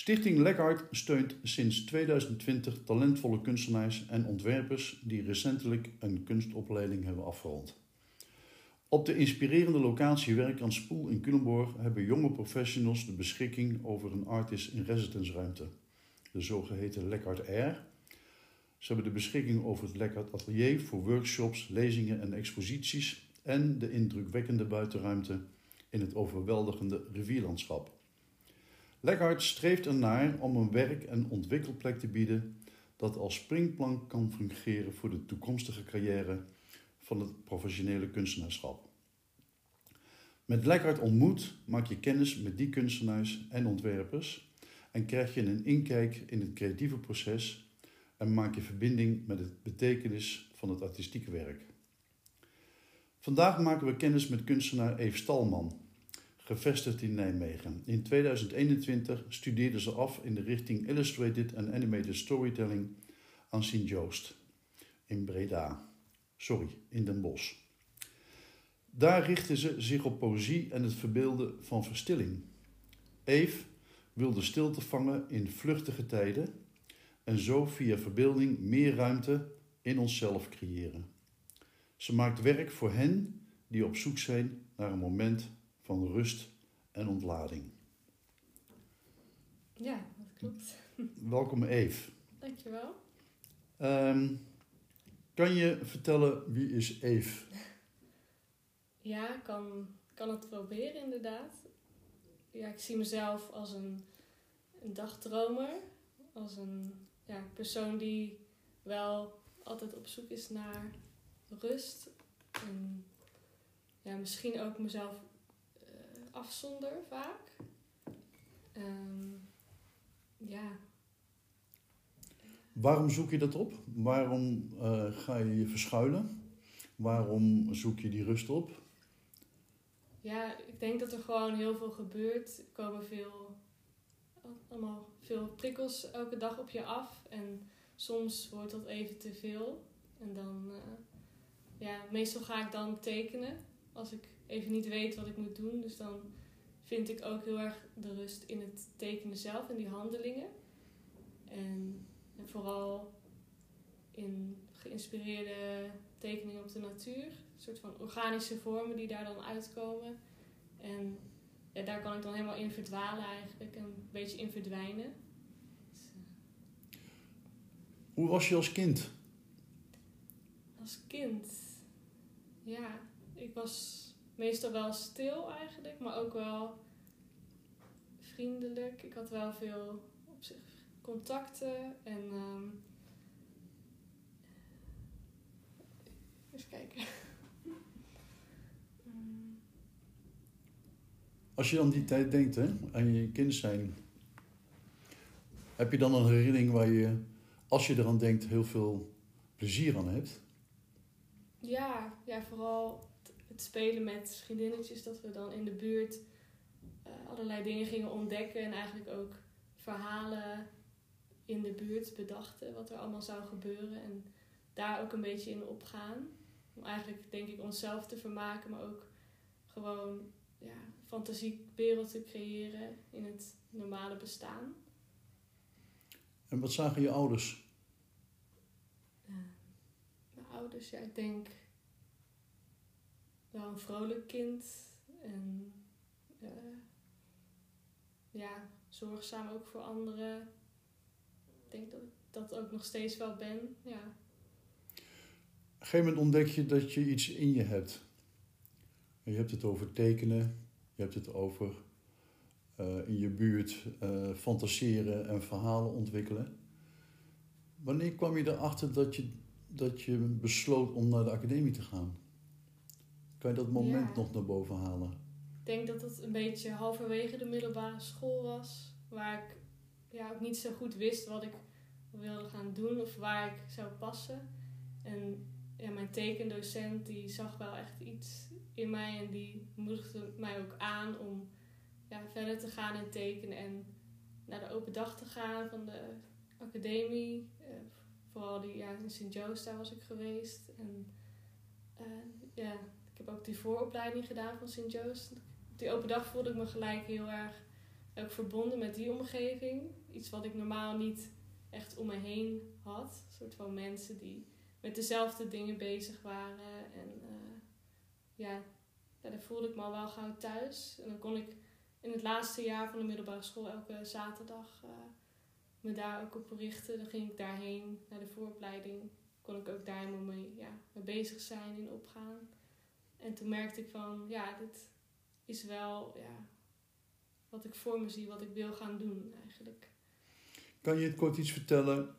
Stichting Lekhart steunt sinds 2020 talentvolle kunstenaars en ontwerpers die recentelijk een kunstopleiding hebben afgerond. Op de inspirerende locatie Werk aan Spoel in Culemborg hebben jonge professionals de beschikking over een artist in residence ruimte, de zogeheten Lekhart Air. Ze hebben de beschikking over het Lekhart Atelier voor workshops, lezingen en exposities en de indrukwekkende buitenruimte in het overweldigende rivierlandschap. Lekhart streeft ernaar om een werk- en ontwikkelplek te bieden dat als springplank kan fungeren voor de toekomstige carrière van het professionele kunstenaarschap. Met Lekhart ontmoet maak je kennis met die kunstenaars en ontwerpers en krijg je een inkijk in het creatieve proces en maak je verbinding met het betekenis van het artistieke werk. Vandaag maken we kennis met kunstenaar Eve Stalman, gevestigd in Nijmegen. In 2021 studeerde ze af in de richting Illustrated and Animated Storytelling aan Sint-Joost in Breda. Sorry, in Den Bosch. Daar richtte ze zich op poëzie en het verbeelden van verstilling. Eve wilde stilte vangen in vluchtige tijden en zo via verbeelding meer ruimte in onszelf creëren. Ze maakt werk voor hen die op zoek zijn naar een moment van rust en ontlading. Ja, dat klopt. Welkom Eve. Dankjewel. Um, kan je vertellen wie is Eve? Ja, ik kan, kan het proberen inderdaad. Ja, ik zie mezelf als een, een dagdromer. Als een ja, persoon die wel altijd op zoek is naar rust. En ja, misschien ook mezelf afzonder vaak. Um, ja. Waarom zoek je dat op? Waarom uh, ga je je verschuilen? Waarom zoek je die rust op? Ja, ik denk dat er gewoon heel veel gebeurt. Er komen veel, allemaal veel prikkels elke dag op je af. En soms wordt dat even te veel. En dan, uh, ja, meestal ga ik dan tekenen als ik even niet weet wat ik moet doen. Dus dan vind ik ook heel erg de rust in het tekenen zelf en die handelingen. En, en vooral in geïnspireerde tekeningen op de natuur. Een soort van organische vormen die daar dan uitkomen. En ja, daar kan ik dan helemaal in verdwalen eigenlijk. En een beetje in verdwijnen. Dus, uh... Hoe was je als kind? Als kind? Ja, ik was meestal wel stil eigenlijk. Maar ook wel vriendelijk. Ik had wel veel op zich contacten. En... Um, Even kijken. Als je aan die tijd denkt, hè, aan je kind zijn, heb je dan een herinnering waar je, als je eraan denkt, heel veel plezier aan hebt? Ja, ja vooral het spelen met vriendinnetjes, dat we dan in de buurt uh, allerlei dingen gingen ontdekken en eigenlijk ook verhalen in de buurt bedachten, wat er allemaal zou gebeuren en daar ook een beetje in opgaan. Om eigenlijk, denk ik, onszelf te vermaken, maar ook gewoon ja, fantasiewereld te creëren in het normale bestaan. En wat zagen je ouders? Uh, mijn ouders, ja, ik denk wel een vrolijk kind en uh, ja, zorgzaam ook voor anderen. Ik denk dat ik dat ook nog steeds wel ben, ja. Op een gegeven moment ontdek je dat je iets in je hebt. Je hebt het over tekenen, je hebt het over uh, in je buurt uh, fantaseren en verhalen ontwikkelen. Wanneer kwam je erachter dat je, dat je besloot om naar de academie te gaan? Kan je dat moment Ja. nog naar boven halen? Ik denk dat het een beetje halverwege de middelbare school was. Waar ik ja, ook niet zo goed wist wat ik wilde gaan doen of waar ik zou passen. En ja, mijn tekendocent die zag wel echt iets in mij en die moedigde mij ook aan om ja, verder te gaan in tekenen en naar de open dag te gaan van de academie. Eh, vooral die, ja, in Sint-Joost, daar was ik geweest. En eh, ja, heb ook die vooropleiding gedaan van Sint-Joost. Op die open dag voelde ik me gelijk heel erg ik verbonden met die omgeving. Iets wat ik normaal niet echt om me heen had. Een soort van mensen die met dezelfde dingen bezig waren. En uh, ja, daar voelde ik me al wel gauw thuis. En dan kon ik in het laatste jaar van de middelbare school elke zaterdag uh, me daar ook op richten. Dan ging ik daarheen naar de vooropleiding. Kon ik ook daar helemaal mee, ja, mee bezig zijn en opgaan. En toen merkte ik van, ja, dit is wel ja, wat ik voor me zie, wat ik wil gaan doen eigenlijk. Kan je het kort iets vertellen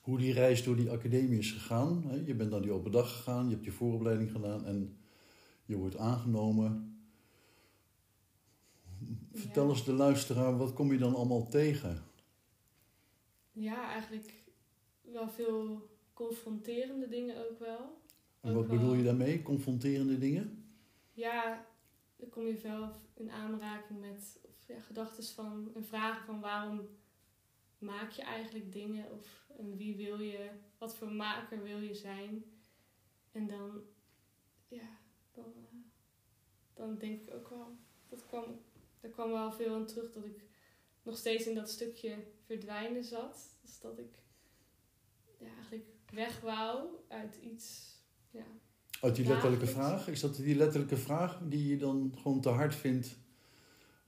hoe die reis door die academie is gegaan? Je bent naar die open dag gegaan, je hebt je vooropleiding gedaan en je wordt aangenomen. Vertel eens de luisteraar, wat kom je dan allemaal tegen? Ja, eigenlijk wel veel confronterende dingen ook wel. En wat bedoel je daarmee, confronterende dingen? Ja, dan kom je wel in aanraking met ja, gedachten van en vragen van waarom maak je eigenlijk dingen of en wie wil je, wat voor maker wil je zijn. En dan, ja, dan, uh, dan denk ik ook wel, dat kwam, er kwam wel veel aan terug dat ik nog steeds in dat stukje verdwijnen zat. Dus dat ik ja, eigenlijk weg wou uit iets. Ja, uit die letterlijke vraag? Is dat die letterlijke vraag die je dan gewoon te hard vindt?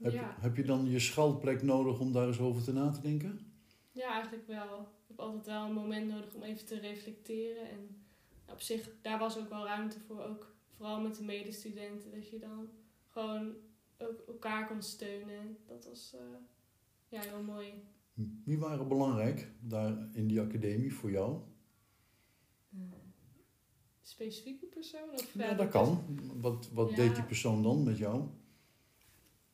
Heb, ja. heb je dan je schalplek nodig om daar eens over te na te denken? Ja, eigenlijk wel. Ik heb altijd wel een moment nodig om even te reflecteren. En op zich, daar was ook wel ruimte voor. Ook vooral met de medestudenten. Dat je dan gewoon ook elkaar kon steunen. Dat was uh, ja, heel mooi. Wie waren belangrijk daar in die academie voor jou? Specifieke persoon? Of ja, dat kan. Wat, wat deed die persoon dan met jou?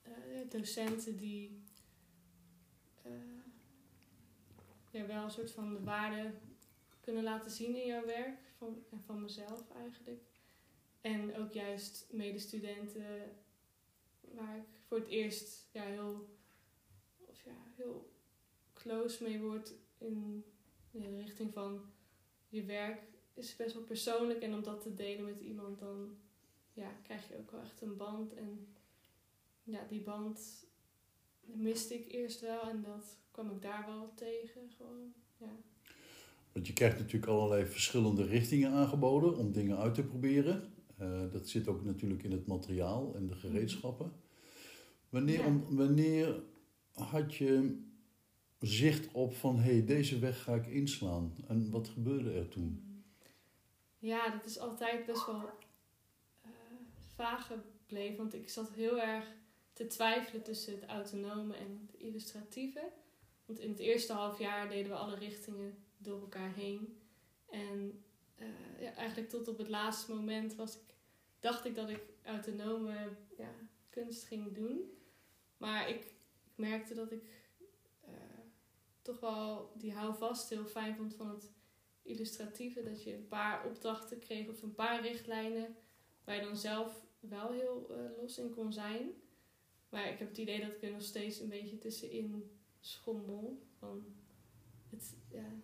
Uh, docenten die uh, ja, wel een soort van de waarde kunnen laten zien in jouw werk. Van, en van mezelf eigenlijk. En ook juist medestudenten waar ik voor het eerst ja, heel, of ja, heel close mee word in, in de richting van je werk is best wel persoonlijk. En om dat te delen met iemand, dan ja, krijg je ook wel echt een band. En ja, die band miste ik eerst wel en dat kwam ik daar wel tegen. Gewoon, ja. Want je krijgt natuurlijk allerlei verschillende richtingen aangeboden om dingen uit te proberen. Uh, dat zit ook natuurlijk in het materiaal en de mhm. gereedschappen. Wanneer, wanneer had je zicht op van hé, hey, deze weg ga ik inslaan? En wat gebeurde er toen? Ja, dat is altijd best wel uh, vaag gebleven. Want ik zat heel erg te twijfelen tussen het autonome en het illustratieve. Want in het eerste half jaar deden we alle richtingen door elkaar heen. En uh, ja, eigenlijk tot op het laatste moment was ik, dacht ik dat ik autonome ja, kunst ging doen. Maar ik, ik merkte dat ik uh, toch wel die houvast heel fijn vond van het illustratieve. Dat je een paar opdrachten kreeg of een paar richtlijnen waar je dan zelf wel heel uh, los in kon zijn. Maar ik heb het idee dat ik er nog steeds een beetje tussenin schommel. Van het, ja,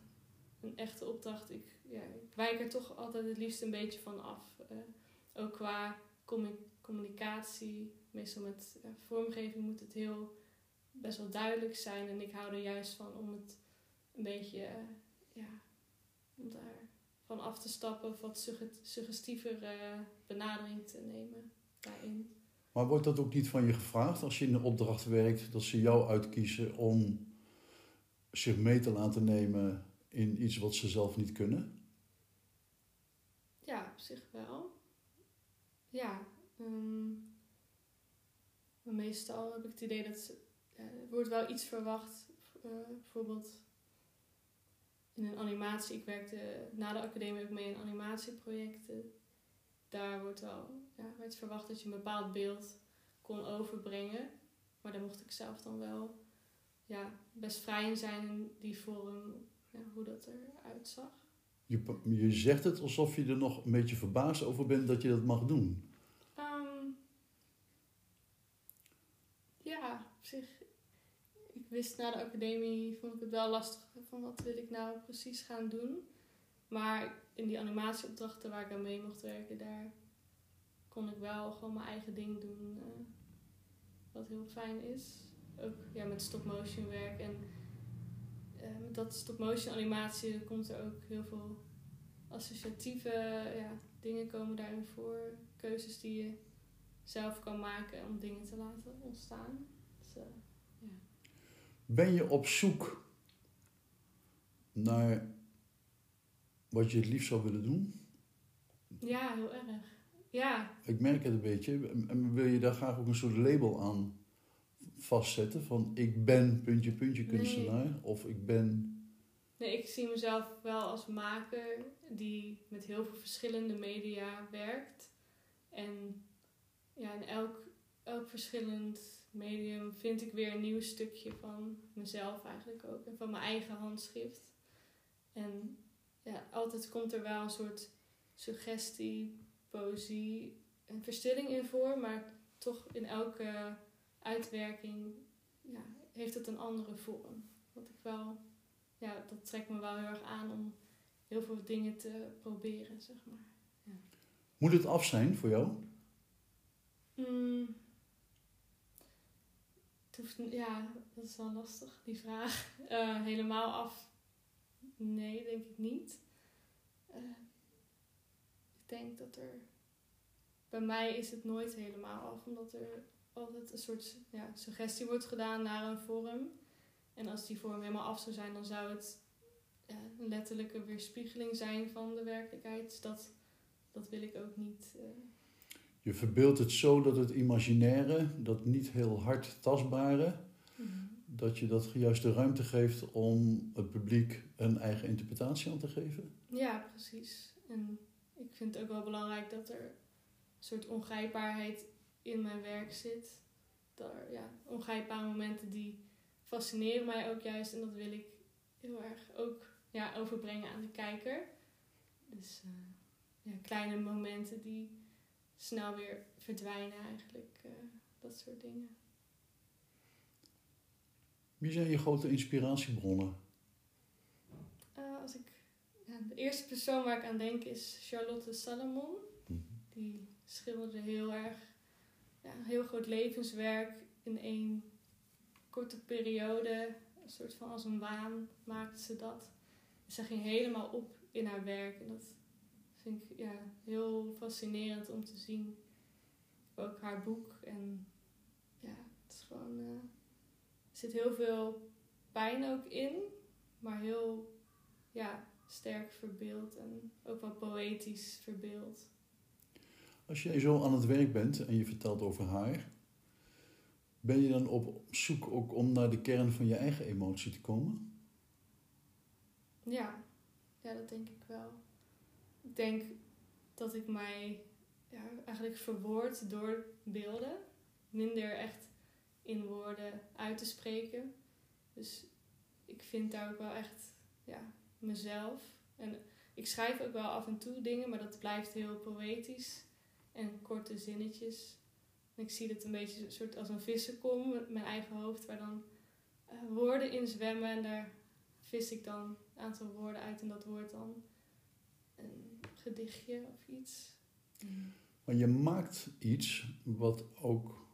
een echte opdracht. Ik, ja, ik wijk er toch altijd het liefst een beetje van af. Uh, ook qua communicatie, meestal met vormgeving moet het heel best wel duidelijk zijn. En ik hou er juist van om het een beetje uh, ja, om daar van af te stappen of wat suggestiever uh, benadering te nemen daarin. Maar wordt dat ook niet van je gevraagd als je in een opdracht werkt, dat ze jou uitkiezen om zich mee te laten nemen in iets wat ze zelf niet kunnen? Ja, op zich wel. Ja, um, meestal heb ik het idee dat er wordt wel iets verwacht. Uh, bijvoorbeeld in een animatie. Ik werkte na de academie ook mee in animatieprojecten. Daar wordt wel, ja, werd verwacht dat je een bepaald beeld kon overbrengen. Maar daar mocht ik zelf dan wel ja, best vrij in zijn in die vorm, ja, hoe dat eruit zag. Je, je zegt het alsof je er nog een beetje verbaasd over bent dat je dat mag doen. Um, ja, op zich wist na de academie, vond ik het wel lastig van wat wil ik nou precies gaan doen. Maar in die animatieopdrachten waar ik aan mee mocht werken, daar kon ik wel gewoon mijn eigen ding doen. Uh, wat heel fijn is. ook ja, met stop-motion werk. En uh, met dat stop-motion animatie komt er ook heel veel associatieve ja, dingen komen daarin voor. Keuzes die je zelf kan maken om dingen te laten ontstaan. Dus, ja. Ben je op zoek naar wat je het liefst zou willen doen? Ja, heel erg. Ja. Ik merk het een beetje. En wil je daar graag ook een soort label aan vastzetten? Van ik ben puntje puntje kunstenaar of ik ben... Nee, ik zie mezelf wel als maker die met heel veel verschillende media werkt. En ja, in elk, elk verschillend medium vind ik weer een nieuw stukje van mezelf eigenlijk ook. En van mijn eigen handschrift. En ja, altijd komt er wel een soort suggestie, poëzie en verstilling in voor. Maar toch in elke uitwerking ja, heeft het een andere vorm. Wat ik wel, ja, dat trekt me wel heel erg aan om heel veel dingen te proberen, zeg maar. Ja. Moet het af zijn voor jou? Mm. Ja, dat is wel lastig, die vraag. Uh, helemaal af? Nee, denk ik niet. Uh, ik denk dat er. Bij mij is het nooit helemaal af, omdat er altijd een soort ja, suggestie wordt gedaan naar een vorm. En als die vorm helemaal af zou zijn, dan zou het ja, een letterlijke weerspiegeling zijn van de werkelijkheid. Dus dat, dat wil ik ook niet. Uh, je verbeeldt het zo dat het imaginaire, dat niet heel hard tastbare, mhm. dat je dat juist de ruimte geeft om het publiek een eigen interpretatie aan te geven? Ja, precies. En ik vind het ook wel belangrijk dat er een soort ongrijpbaarheid in mijn werk zit. Daar, ja, ongrijpbare momenten die fascineren mij ook juist en dat wil ik heel erg ook ja, overbrengen aan de kijker. Dus uh, ja, kleine momenten die snel weer verdwijnen eigenlijk. Uh, dat soort dingen. Wie zijn je grote inspiratiebronnen? Uh, als ik, ja, de eerste persoon waar ik aan denk is Charlotte Salomon. Mhm. Die schilderde heel erg, ja, heel groot levenswerk in één korte periode. Een soort van als een waan maakte ze dat. ze ging helemaal op in haar werk. En dat vind ik ja, heel fascinerend om te zien. Ook haar boek. En ja, het is gewoon. Uh, er zit heel veel pijn ook in, maar heel ja, sterk verbeeld en ook wel poëtisch verbeeld. Als jij zo aan het werk bent en je vertelt over haar, ben je dan op zoek ook om naar de kern van je eigen emotie te komen? Ja, ja dat denk ik wel ik denk dat ik mij ja, eigenlijk verwoord door beelden. Minder echt in woorden uit te spreken. Dus ik vind daar ook wel echt ja, mezelf. En ik schrijf ook wel af en toe dingen, maar dat blijft heel poëtisch. En korte zinnetjes. En ik zie het een beetje soort als een vissenkom met mijn eigen hoofd, waar dan uh, woorden in zwemmen. En daar vis ik dan een aantal woorden uit en dat wordt dan een gedichtje of iets. Maar je maakt iets wat ook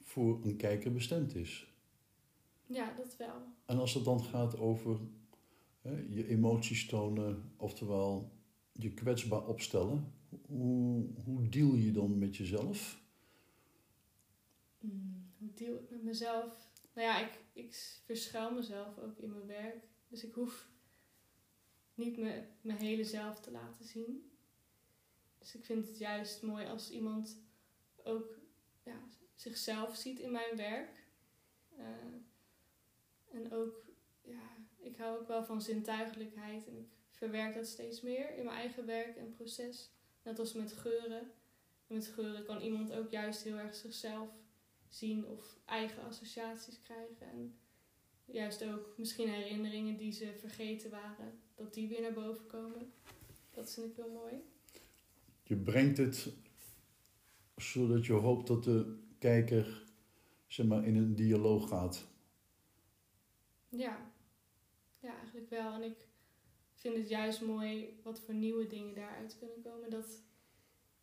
voor een kijker bestemd is. Ja, dat wel. En als het dan gaat over hè, je emoties tonen, oftewel je kwetsbaar opstellen, hoe, hoe deal je dan met jezelf? Hmm, hoe deal ik met mezelf? Nou ja, ik, ik verschuil mezelf ook in mijn werk. Dus ik hoef niet me, mijn hele zelf te laten zien. Dus ik vind het juist mooi als iemand ook ja, zichzelf ziet in mijn werk. Uh, en ook, ja, ik hou ook wel van zintuigelijkheid en ik verwerk dat steeds meer in mijn eigen werk en proces. Net als met geuren. En met geuren kan iemand ook juist heel erg zichzelf zien of eigen associaties krijgen. En juist ook misschien herinneringen die ze vergeten waren, dat die weer naar boven komen. Dat vind ik heel mooi. Je brengt het zodat je hoopt dat de kijker zeg maar, in een dialoog gaat. Ja, ja, eigenlijk wel. En ik vind het juist mooi wat voor nieuwe dingen daaruit kunnen komen. Dat,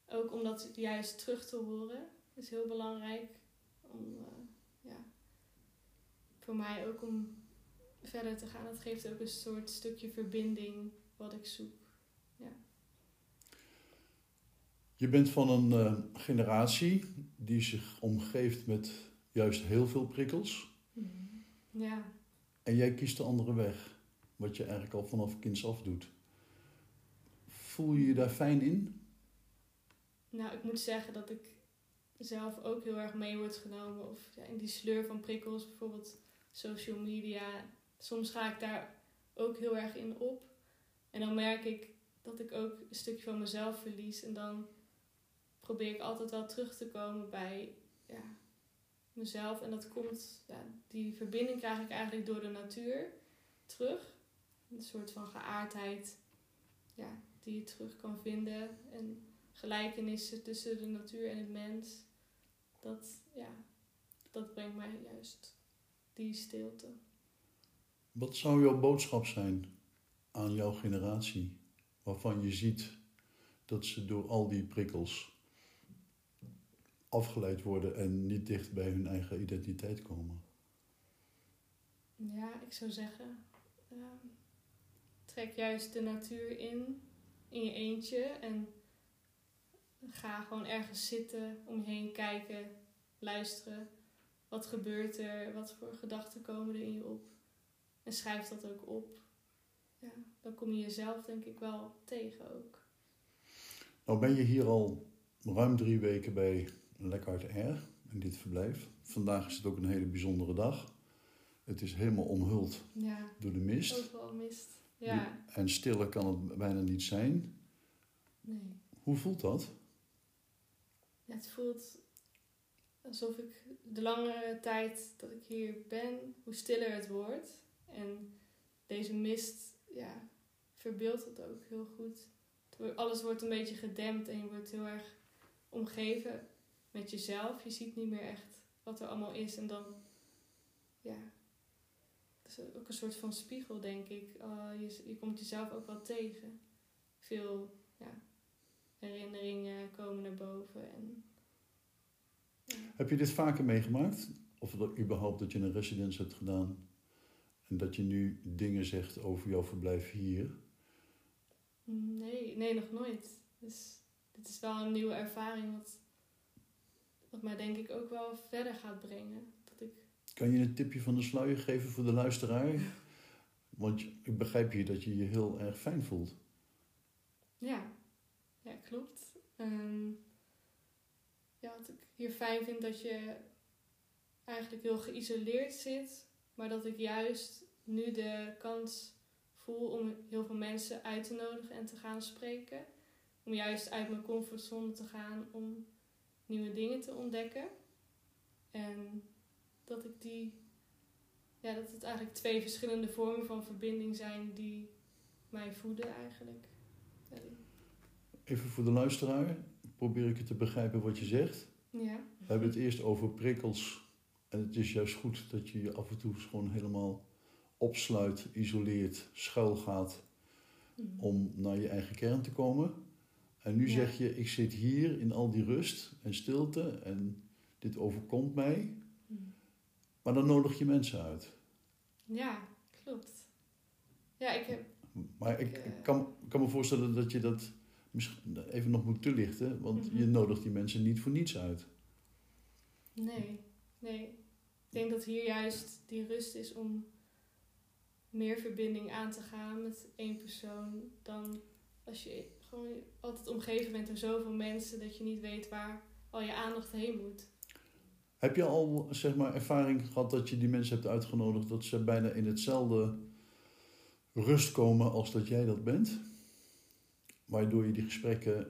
ook om dat juist terug te horen is heel belangrijk. Om, uh, ja, voor mij ook om verder te gaan. Het geeft ook een soort stukje verbinding wat ik zoek. Ja. Je bent van een eh, generatie die zich omgeeft met juist heel veel prikkels. Mhm. Ja. En jij kiest de andere weg, wat je eigenlijk al vanaf kinds af doet. Voel je je daar fijn in? Nou, ik moet zeggen dat ik zelf ook heel erg mee word genomen. Of ja, in die sleur van prikkels, bijvoorbeeld social media. Soms ga ik daar ook heel erg in op. En dan merk ik dat ik ook een stukje van mezelf verlies. En dan probeer ik altijd wel terug te komen bij ja, mezelf. En dat komt, ja, die verbinding krijg ik eigenlijk door de natuur terug. Een soort van geaardheid ja, die je terug kan vinden. En gelijkenissen tussen de natuur en het mens. Dat, ja, dat brengt mij juist die stilte. Wat zou jouw boodschap zijn aan jouw generatie, waarvan je ziet dat ze door al die prikkels afgeleid worden en niet dicht bij hun eigen identiteit komen? Ja, ik zou zeggen, ehm, trek juist de natuur in, in je eentje en ga gewoon ergens zitten, om je heen kijken, luisteren. Wat gebeurt er? Wat voor gedachten komen er in je op? En schrijf dat ook op. Ja, dan kom je jezelf denk ik wel tegen ook. Nou ben je hier al ruim drie weken bij Lekkard Air, in dit verblijf. Vandaag is het ook een hele bijzondere dag. Het is helemaal omhuld ja, door de mist. overal mist. Ja, En stiller kan het bijna niet zijn. nee. Hoe voelt dat? Ja, het voelt alsof ik de langere tijd dat ik hier ben, hoe stiller het wordt. En deze mist, ja, verbeeldt het ook heel goed. Alles wordt een beetje gedempt en je wordt heel erg omgeven met jezelf. Je ziet niet meer echt wat er allemaal is. En dan, ja, het is ook een soort van spiegel, denk ik. Uh, je, je komt jezelf ook wel tegen. Veel, ja, herinneringen komen naar boven. En. Heb je dit vaker meegemaakt? Of dat überhaupt dat je een residence hebt gedaan en dat je nu dingen zegt over jouw verblijf hier? Nee, nee, nog nooit. Dus dit is wel een nieuwe ervaring wat, wat mij denk ik ook wel verder gaat brengen. Dat ik, Kan je een tipje van de sluier geven voor de luisteraar? Want ik begrijp hier dat je je heel erg fijn voelt. ja, ja, klopt. Ehm, ja, wat ik hier fijn vind dat je eigenlijk heel geïsoleerd zit, maar dat ik juist nu de kans voel om heel veel mensen uit te nodigen en te gaan spreken. Om juist uit mijn comfortzone te gaan om nieuwe dingen te ontdekken. En dat ik die, ja, dat het eigenlijk twee verschillende vormen van verbinding zijn die mij voeden eigenlijk. En- Even voor de luisteraar, probeer ik het te begrijpen wat je zegt. Ja. We hebben het eerst over prikkels. En het is juist goed dat je je af en toe gewoon helemaal opsluit, isoleert, schuil gaat Mhm. om naar je eigen kern te komen. En nu Ja. zeg je, ik zit hier in al die rust en stilte en dit overkomt mij. Mhm. Maar dan nodig je mensen uit. Ja, klopt. Ja, ik heb. Maar ik, Eh. ik kan, kan me voorstellen dat je dat misschien even nog moet toelichten. Want Mhm. je nodigt die mensen niet voor niets uit. Nee, nee. Ik denk dat hier juist die rust is om meer verbinding aan te gaan met één persoon dan als je gewoon altijd omgeven bent door zoveel mensen dat je niet weet waar al je aandacht heen moet. Heb je al zeg maar, ervaring gehad dat je die mensen hebt uitgenodigd dat ze bijna in hetzelfde rust komen als dat jij dat bent? Waardoor je die gesprekken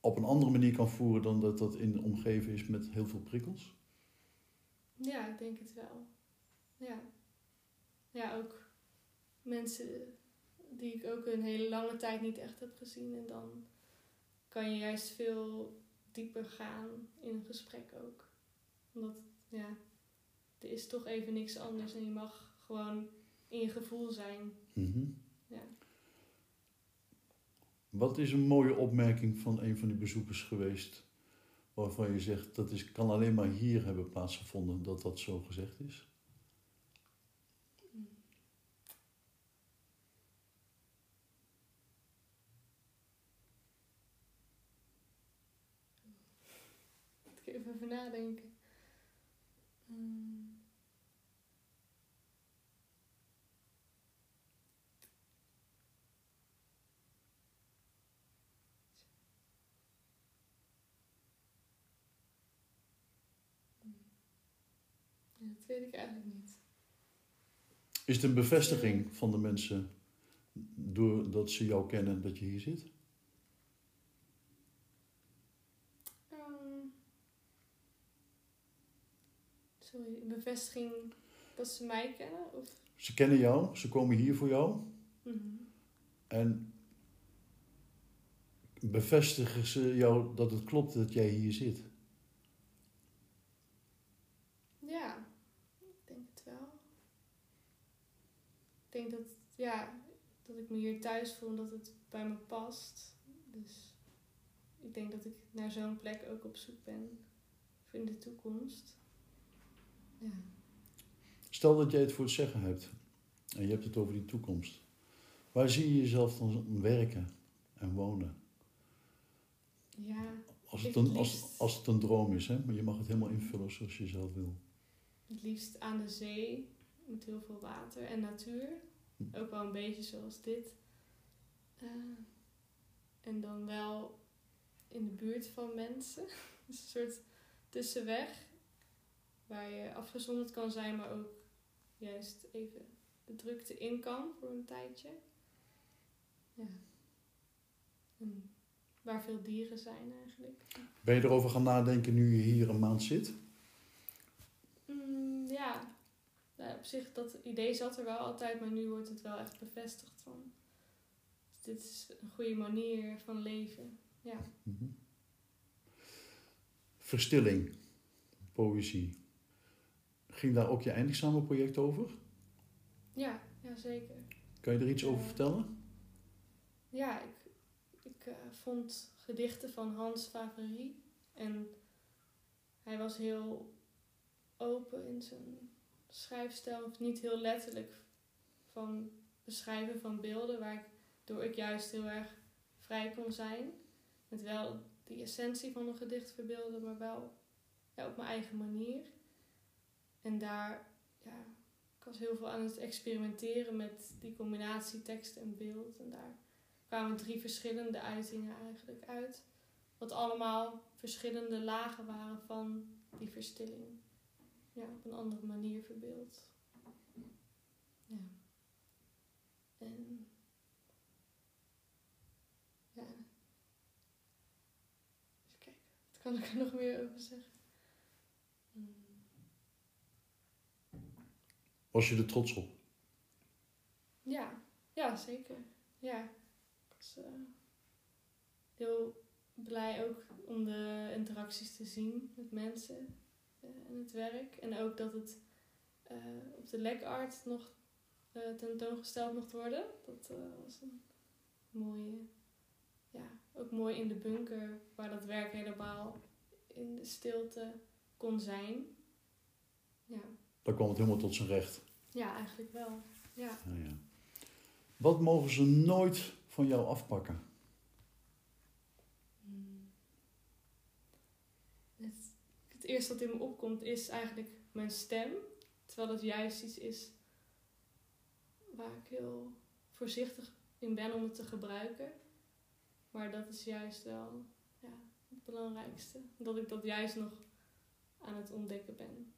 op een andere manier kan voeren dan dat dat in omgeven is met heel veel prikkels? Ja, ik denk het wel. Ja. Ja, ook mensen die ik ook een hele lange tijd niet echt heb gezien. En dan kan je juist veel dieper gaan in een gesprek ook. Omdat, ja, er is toch even niks anders en je mag gewoon in je gevoel zijn. Mhm. Ja. Wat is een mooie opmerking van een van die bezoekers geweest waarvan je zegt dat is, kan alleen maar hier hebben plaatsgevonden dat dat zo gezegd is? Moet ik even nadenken. Hmm. Dat weet ik eigenlijk niet. Is het een bevestiging van de mensen doordat ze jou kennen dat je hier zit? Ehm, sorry, een bevestiging dat ze mij kennen? Of? Ze kennen jou, ze komen hier voor jou Mhm. en bevestigen ze jou dat het klopt dat jij hier zit? Ja, ik denk het wel. Ik denk dat, ja, dat ik me hier thuis voel en dat het bij me past. Dus ik denk dat ik naar zo'n plek ook op zoek ben voor in de toekomst. Ja. Stel dat jij het voor het zeggen hebt en je hebt het over die toekomst. Waar zie je jezelf dan werken en wonen? Ja, Als het, Ik een, als, als het een droom is, hè? maar je mag het helemaal invullen zoals je zelf wil. het liefst aan de zee met heel veel water en natuur. Ook wel een beetje zoals dit. Eh, en dan wel in de buurt van mensen. Dus een soort tussenweg. Waar je afgezonderd kan zijn, maar ook juist even de drukte in kan voor een tijdje. Ja. En waar veel dieren zijn eigenlijk. Ben je erover gaan nadenken nu je hier een maand zit? Mm, ja. Nou, op zich, dat idee zat er wel altijd, maar nu wordt het wel echt bevestigd van... Dit is een goede manier van leven. Ja. Mhm. Verstilling, poëzie. Ging daar ook je eindexamenproject over? Ja, ja zeker. Kan je er iets over Ja. vertellen? Ja, ik, ik eh, vond gedichten van Hans Favrerie. En hij was heel open in zijn schrijfstijl. Of niet heel letterlijk van beschrijven van beelden. Waardoor ik juist heel erg vrij kon zijn. Met wel die essentie van een gedicht verbeelden, maar wel op mijn eigen manier. En daar, ja, ik was heel veel aan het experimenteren met die combinatie tekst en beeld. En daar kwamen drie verschillende uitingen eigenlijk uit. Wat allemaal verschillende lagen waren van die verstilling. Ja, op een andere manier verbeeld. Ja. En ja. Even kijken, wat kan ik er nog meer over zeggen? Hmm. Was je er trots op? Ja, ja zeker. Ja. Ik was eh, heel blij ook om de interacties te zien met mensen en het werk. En ook dat het eh, op de Lek Art nog eh, tentoongesteld mocht worden. Dat eh, was een mooie, ja, ook mooi in de bunker waar dat werk helemaal in de stilte kon zijn. Ja, Daar kwam het helemaal tot zijn recht. ja eigenlijk wel. Ja. Ja, ja. Wat mogen ze nooit van jou afpakken? Hmm. Het, eerste wat in me opkomt is eigenlijk mijn stem. Terwijl dat juist iets is waar ik heel voorzichtig in ben om het te gebruiken. Maar dat is juist wel ja, het belangrijkste. Dat ik dat juist nog aan het ontdekken ben.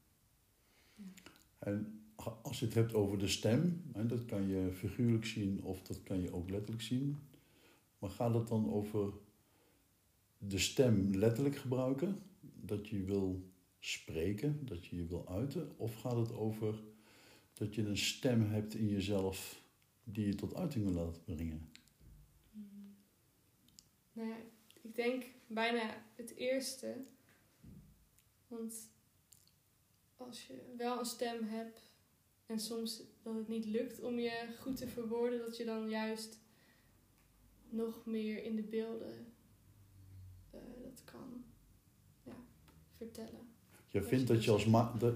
En als je het hebt over de stem, hè, dat kan je figuurlijk zien of dat kan je ook letterlijk zien. Maar gaat het dan over de stem letterlijk gebruiken? Dat je wil spreken, dat je je wil uiten? Of gaat het over dat je een stem hebt in jezelf die je tot uiting wil laten brengen? Nou ja, ik denk bijna het eerste. Want als je wel een stem hebt en soms dat het niet lukt om je goed te verwoorden, dat je dan juist nog meer in de beelden eh, dat kan vertellen. Je vindt, dat je, als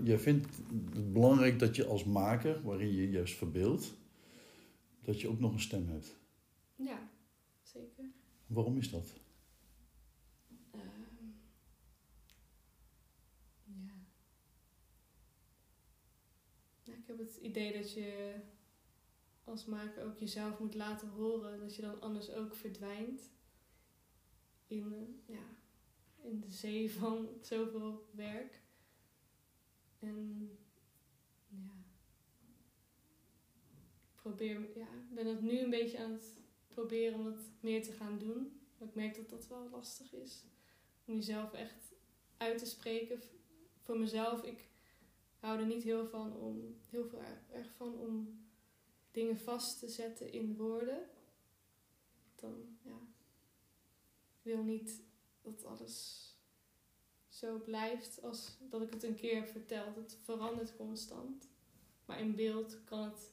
je vindt het belangrijk dat je als maker, waarin je juist verbeeldt, dat je ook nog een stem hebt. Ja, zeker. Waarom is dat? Ehm, ja. Nou, ik heb het idee dat je als maker ook jezelf moet laten horen, dat je dan anders ook verdwijnt in, ja, in de zee van zoveel werk. En ja, ik probeer, ja, ben het nu een beetje aan het proberen om dat meer te gaan doen. Maar ik merk dat dat wel lastig is. Om jezelf echt uit te spreken. Voor mezelf, ik hou er niet heel, van om, heel veel erg van om dingen vast te zetten in woorden. Dan, ja, ik wil niet dat alles zo blijft als dat ik het een keer heb verteld. Het verandert constant. Maar in beeld kan het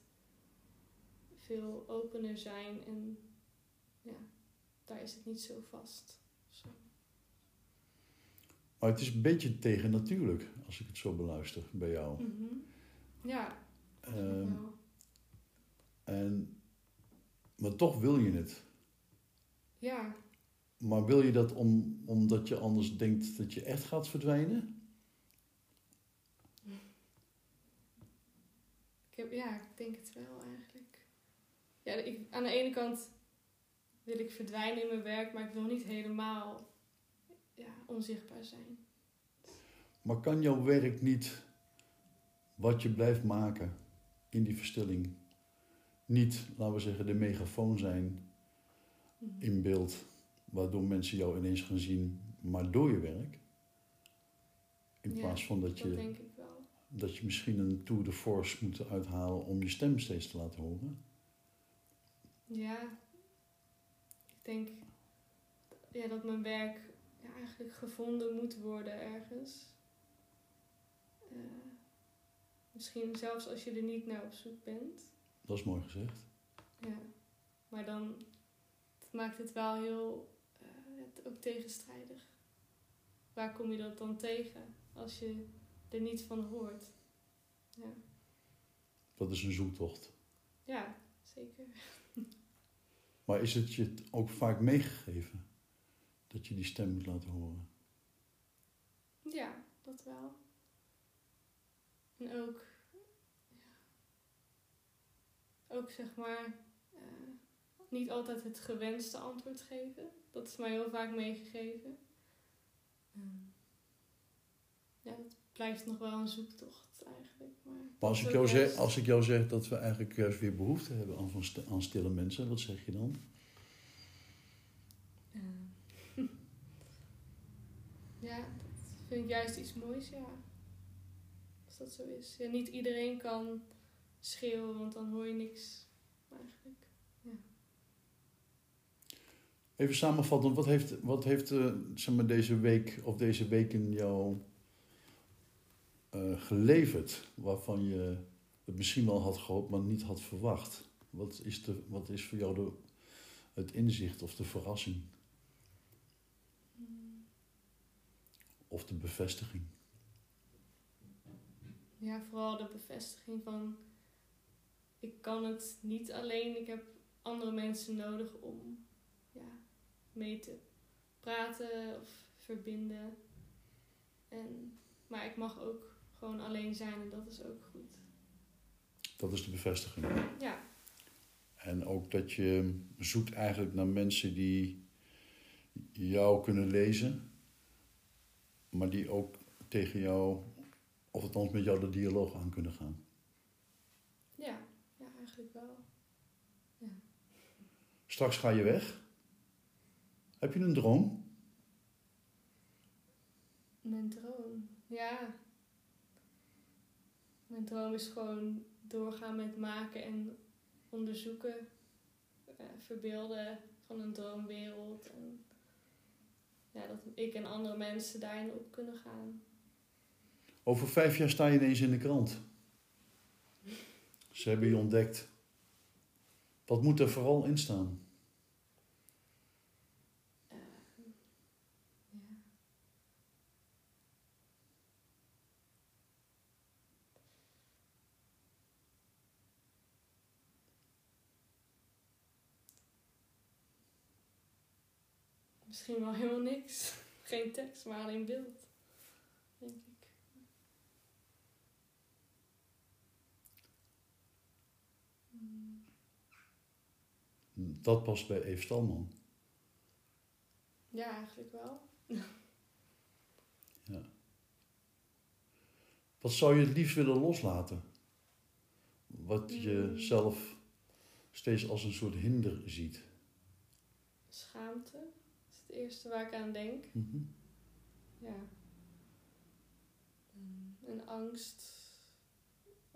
veel opener zijn en ja, daar is het niet zo vast. Zo. Maar het is een beetje tegennatuurlijk als ik het zo beluister bij jou. Mm Ja. Um, en, maar toch wil je het. Ja. Maar wil je dat om, omdat je anders denkt dat je echt gaat verdwijnen? Ik heb, ja, ik denk het wel eigenlijk. Ja, ik, aan de ene kant wil ik verdwijnen in mijn werk, maar ik wil niet helemaal ja, onzichtbaar zijn. Maar kan jouw werk niet, wat je blijft maken in die verstilling, niet, laten we zeggen, de megafoon zijn Mhm. in beeld, waardoor mensen jou ineens gaan zien, maar door je werk? In Ja, plaats van dat Dat je, denk ik wel. dat je misschien een tour de force moet uithalen om je stem steeds te laten horen. Ja, ik denk ja, dat mijn werk ja, eigenlijk gevonden moet worden ergens. Eh, misschien zelfs als je er niet naar op zoek bent. Dat is mooi gezegd. Ja. Maar dan maakt het wel heel ook tegenstrijdig. Waar kom je dat dan tegen als je er niet van hoort? Ja, Dat is een zoektocht. ja zeker. Maar is het je ook vaak meegegeven dat je die stem moet laten horen? Ja, dat wel. En ook, ja, ook zeg maar, eh, niet altijd het gewenste antwoord geven. Dat is mij heel vaak meegegeven. Ehm, ja, dat blijft nog wel een zoektocht eigenlijk. Maar, Maar als ik, jou zeg, als ik jou zeg dat we eigenlijk juist weer behoefte hebben aan, st- aan stille mensen, wat zeg je dan? Ja. ja, dat vind ik juist iets moois, ja. Als dat zo is. Ja, niet iedereen kan schreeuwen, want dan hoor je niks eigenlijk. Even samenvattend, wat heeft, wat heeft eh, zeg maar deze week of deze weken jou eh, geleverd waarvan je het misschien wel had gehoopt, maar niet had verwacht? Wat is, de, wat is voor jou de, het inzicht of de verrassing of de bevestiging? Ja, vooral de bevestiging van ik kan het niet alleen. Ik heb andere mensen nodig om mee te praten of verbinden. En, maar ik mag ook gewoon alleen zijn en dat is ook goed. Dat is de bevestiging. Ja, En ook dat je zoekt eigenlijk naar mensen die jou kunnen lezen, maar die ook tegen jou, of althans met jou de dialoog aan kunnen gaan. ja, ja eigenlijk wel. Straks ga je weg. Heb je een droom? Mijn droom, ja. Mijn droom is gewoon doorgaan met maken en onderzoeken, eh, verbeelden van een droomwereld. En ja, dat ik en andere mensen daarin op kunnen gaan. Over vijf jaar sta je ineens in de krant. Ze hebben je ontdekt. Wat moet er vooral in staan? misschien wel helemaal niks. Geen tekst, maar alleen beeld. Denk ik. Hm, dat past bij Eve Stalman. Ja, eigenlijk wel. ja. Wat zou je het liefst willen loslaten? Wat je hmm. zelf steeds als een soort hinder ziet. Schaamte het eerste waar ik aan denk. Mhm. Ja. Mm, En angst.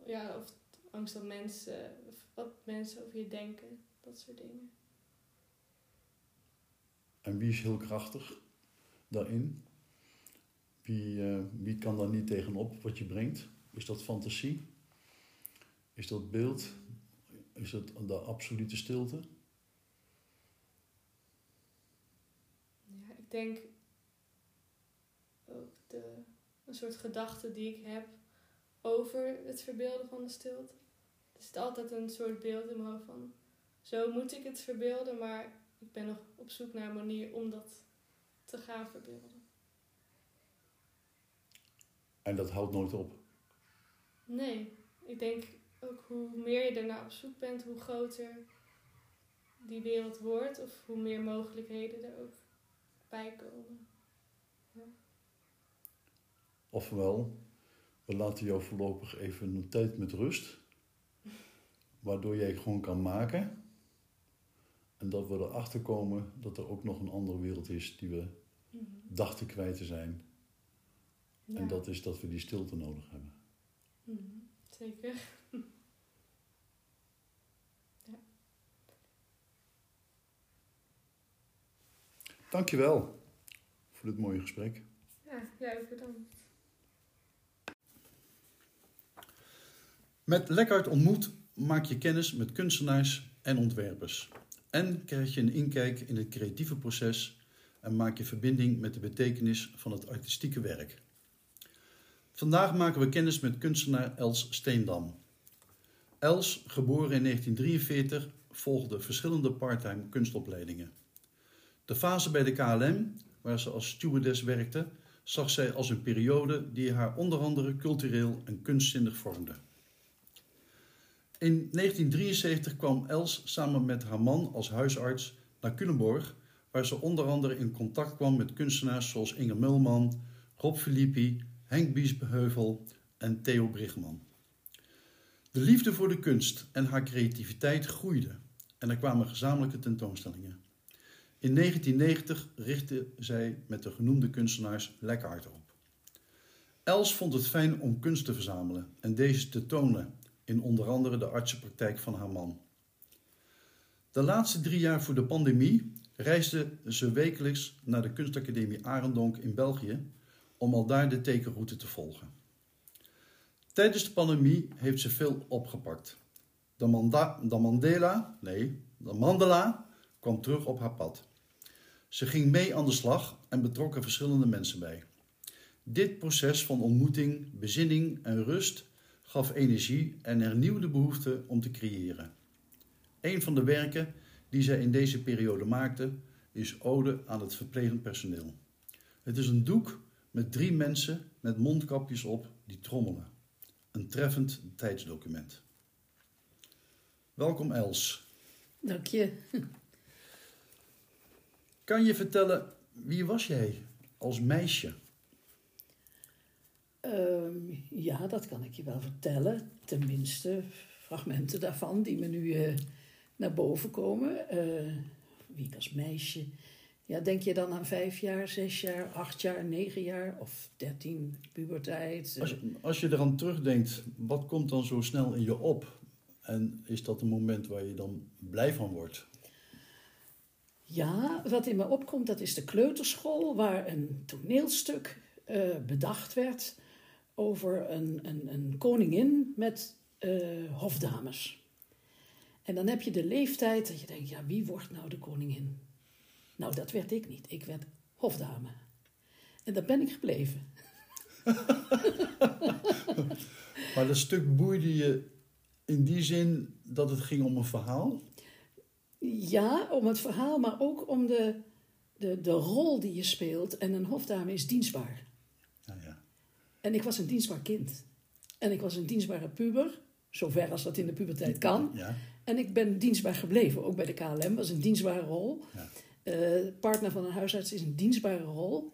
Ja, of angst dat mensen, wat mensen over je denken. Dat soort dingen. En wie is heel krachtig daarin? Wie, eh, wie kan daar niet tegenop wat je brengt? Is dat fantasie? Is dat beeld? Is het de absolute stilte? Ja, ik denk ook de, een soort gedachte die ik heb over het verbeelden van de stilte. Er zit altijd een soort beeld in mijn hoofd van, zo moet ik het verbeelden, maar ik ben nog op zoek naar een manier om dat te gaan verbeelden. En dat houdt nooit op. Nee, ik denk ook hoe meer je ernaar op zoek bent, hoe groter die wereld wordt of hoe meer mogelijkheden er ook bij komen. Ofwel, we laten jou voorlopig even een tijd met rust. Waardoor jij gewoon kan maken. En dat we erachter komen dat er ook nog een andere wereld is die we Mhm. dachten kwijt te zijn. Ja. En dat is dat we die stilte nodig hebben. Mhm, Zeker. Dankjewel voor dit mooie gesprek. Ja, jij ook bedankt. Met Lekkert ontmoet maak je kennis met kunstenaars en ontwerpers. En krijg je een inkijk in het creatieve proces en maak je verbinding met de betekenis van het artistieke werk. Vandaag maken we kennis met kunstenaar Els Steendam. Els, geboren in 1943, volgde verschillende parttime kunstopleidingen. De fase bij de KLM, waar ze als stewardess werkte, zag zij als een periode die haar onder andere cultureel en kunstzinnig vormde. In 1973 kwam Els samen met haar man als huisarts naar Culemborg, waar ze onder andere in contact kwam met kunstenaars zoals Inge Mulman, Rob Filippi, Henk Biesbeheuvel en Theo Brigman. De liefde voor de kunst en haar creativiteit groeide en er kwamen gezamenlijke tentoonstellingen. In 1990 richtte zij met de genoemde kunstenaars Lekkaard op. Els vond het fijn om kunst te verzamelen en deze te tonen in onder andere de artsenpraktijk van haar man. De laatste drie jaar voor de pandemie reisde ze wekelijks naar de kunstacademie Arendonk in België om al daar de tekenroute te volgen. Tijdens de pandemie heeft ze veel opgepakt. De, de Mandela, nee, de Mandela kwam terug op haar pad. Ze ging mee aan de slag en betrok er verschillende mensen bij. Dit proces van ontmoeting, bezinning en rust gaf energie en hernieuwde behoefte om te creëren. Een van de werken die zij in deze periode maakte is Ode aan het verplegend personeel. Het is een doek met drie mensen met mondkapjes op die trommelen. Een treffend tijdsdocument. Welkom Els. Dank je. Kan je vertellen wie was jij als meisje? Ehm, ja, dat kan ik je wel vertellen. Tenminste, fragmenten daarvan die me nu eh, naar boven komen. Eh, wie ik als meisje. Ja, denk je dan aan vijf jaar, zes jaar, acht jaar, negen jaar of dertien, puberteit? Als je, als je eraan terugdenkt, wat komt dan zo snel in je op? En is dat een moment waar je dan blij van wordt? Ja, wat in me opkomt, dat is de kleuterschool, waar een toneelstuk eh, bedacht werd over een, een, een koningin met eh, hofdames. En dan heb je de leeftijd dat je denkt, ja, wie wordt nou de koningin? Nou, dat werd ik niet. Ik werd hofdame. En daar ben ik gebleven. Maar dat stuk boeide je in die zin dat het ging om een verhaal? Ja, om het verhaal, maar ook om de, de, de rol die je speelt. En een hofdame is dienstbaar. Ja, ja. En ik was een dienstbaar kind. En ik was een dienstbare puber. Zover als dat in de puberteit kan. Ja. En ik ben dienstbaar gebleven, ook bij de KLM. was een dienstbare rol. Ja. Eh, partner van een huisarts is een dienstbare rol.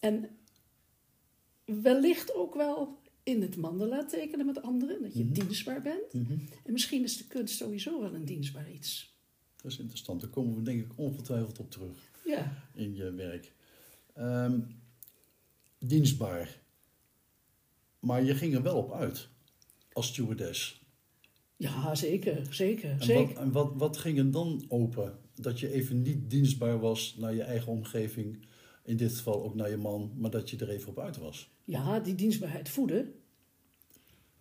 En wellicht ook wel in het mandala tekenen met anderen, dat je Mhm. dienstbaar bent. Mhm. En misschien is de kunst sowieso wel een dienstbaar iets. Dat is interessant. Daar komen we denk ik ongetwijfeld op terug Ja, in je werk. Ehm, dienstbaar. Maar je ging er wel op uit als stewardess. ja zeker, zeker, En, zeker. wat, en wat, wat ging er dan open? Dat je even niet dienstbaar was naar je eigen omgeving. In dit geval ook naar je man, maar dat je er even op uit was. Ja, die dienstbaarheid voeden.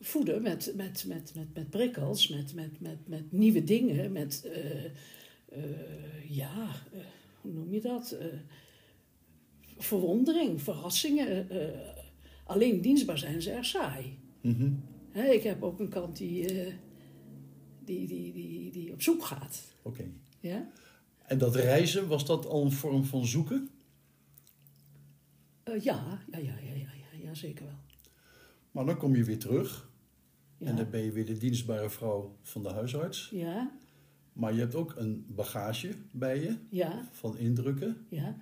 Voeden met, met, met, met, met prikkels, met, met, met, met nieuwe dingen, met, eh, eh, ja, eh, hoe noem je dat? Verwondering, verrassingen. alleen dienstbaar zijn is erg saai. Mhm. Ik heb ook een kant die, die, die, die, die op zoek gaat. Oké. Ja? En dat reizen, was dat al een vorm van zoeken? Ja, ja, ja, ja, ja, zeker wel. Maar dan kom je weer terug. En dan ben je weer de dienstbare vrouw van de huisarts. ja, Maar je hebt ook een bagage bij je ja, van indrukken. ja.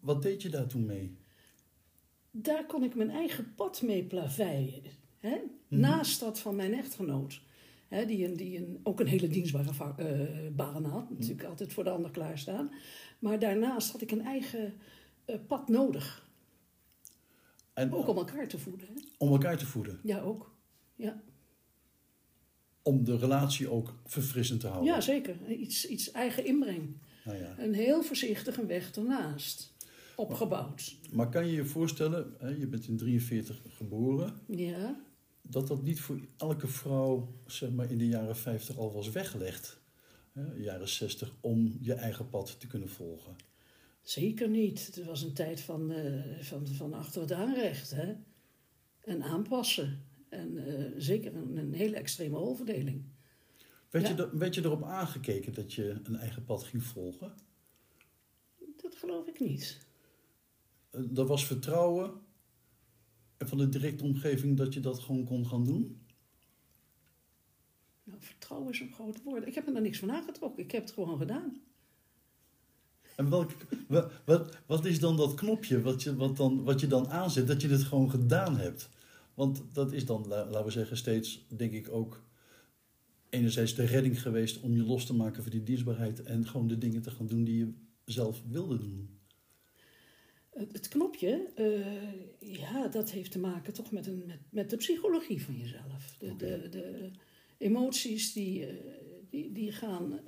Wat deed je daar toen mee? daar kon ik mijn eigen pad mee plaveien. Hè? Mhm. Naast dat van mijn echtgenoot. Hè, die een, die een, ook een hele dienstbare va- eh, baan had. Natuurlijk altijd voor de ander klaarstaan. Maar daarnaast had ik een eigen eh, pad nodig. En Ook om elkaar te voeden. Hè? om elkaar te voeden. Ja, ook. Ja, Om de relatie ook verfrissend te houden. ja zeker. Iets, iets eigen inbreng. Nou ja. Een heel voorzichtig een weg ernaast. Opgebouwd. Maar kan je je voorstellen, hè, je bent in 43 geboren, Ja, dat dat niet voor elke vrouw zeg maar, in de jaren 50 al was weggelegd? Hè, jaren 60, om je eigen pad te kunnen volgen. zeker niet. Het was een tijd van, eh, van, van achter het aanrecht. Hè? En aanpassen. En eh, zeker een, een hele extreme rolverdeling. Werd, Ja. je, er- werd je erop aangekeken dat je een eigen pad ging volgen? Dat geloof ik niet. Eh, Er was vertrouwen van de directe omgeving dat je dat gewoon kon gaan doen? Nou, vertrouwen is een groot woord. Ik heb me daar niks van aangetrokken. Ik heb het gewoon gedaan. En welk, wa- wat, wat is dan dat knopje wat je, wat, dan, wat je dan aanzet, dat je het gewoon gedaan hebt? Want dat is dan, la- laten we zeggen, steeds, denk ik ook, enerzijds de redding geweest om je los te maken van die dienstbaarheid en gewoon de dingen te gaan doen die je zelf wilde doen. Het, het knopje, eh, ja, dat heeft te maken toch met, een, met, met de psychologie van jezelf. De, de, de emoties die, eh, die, die gaan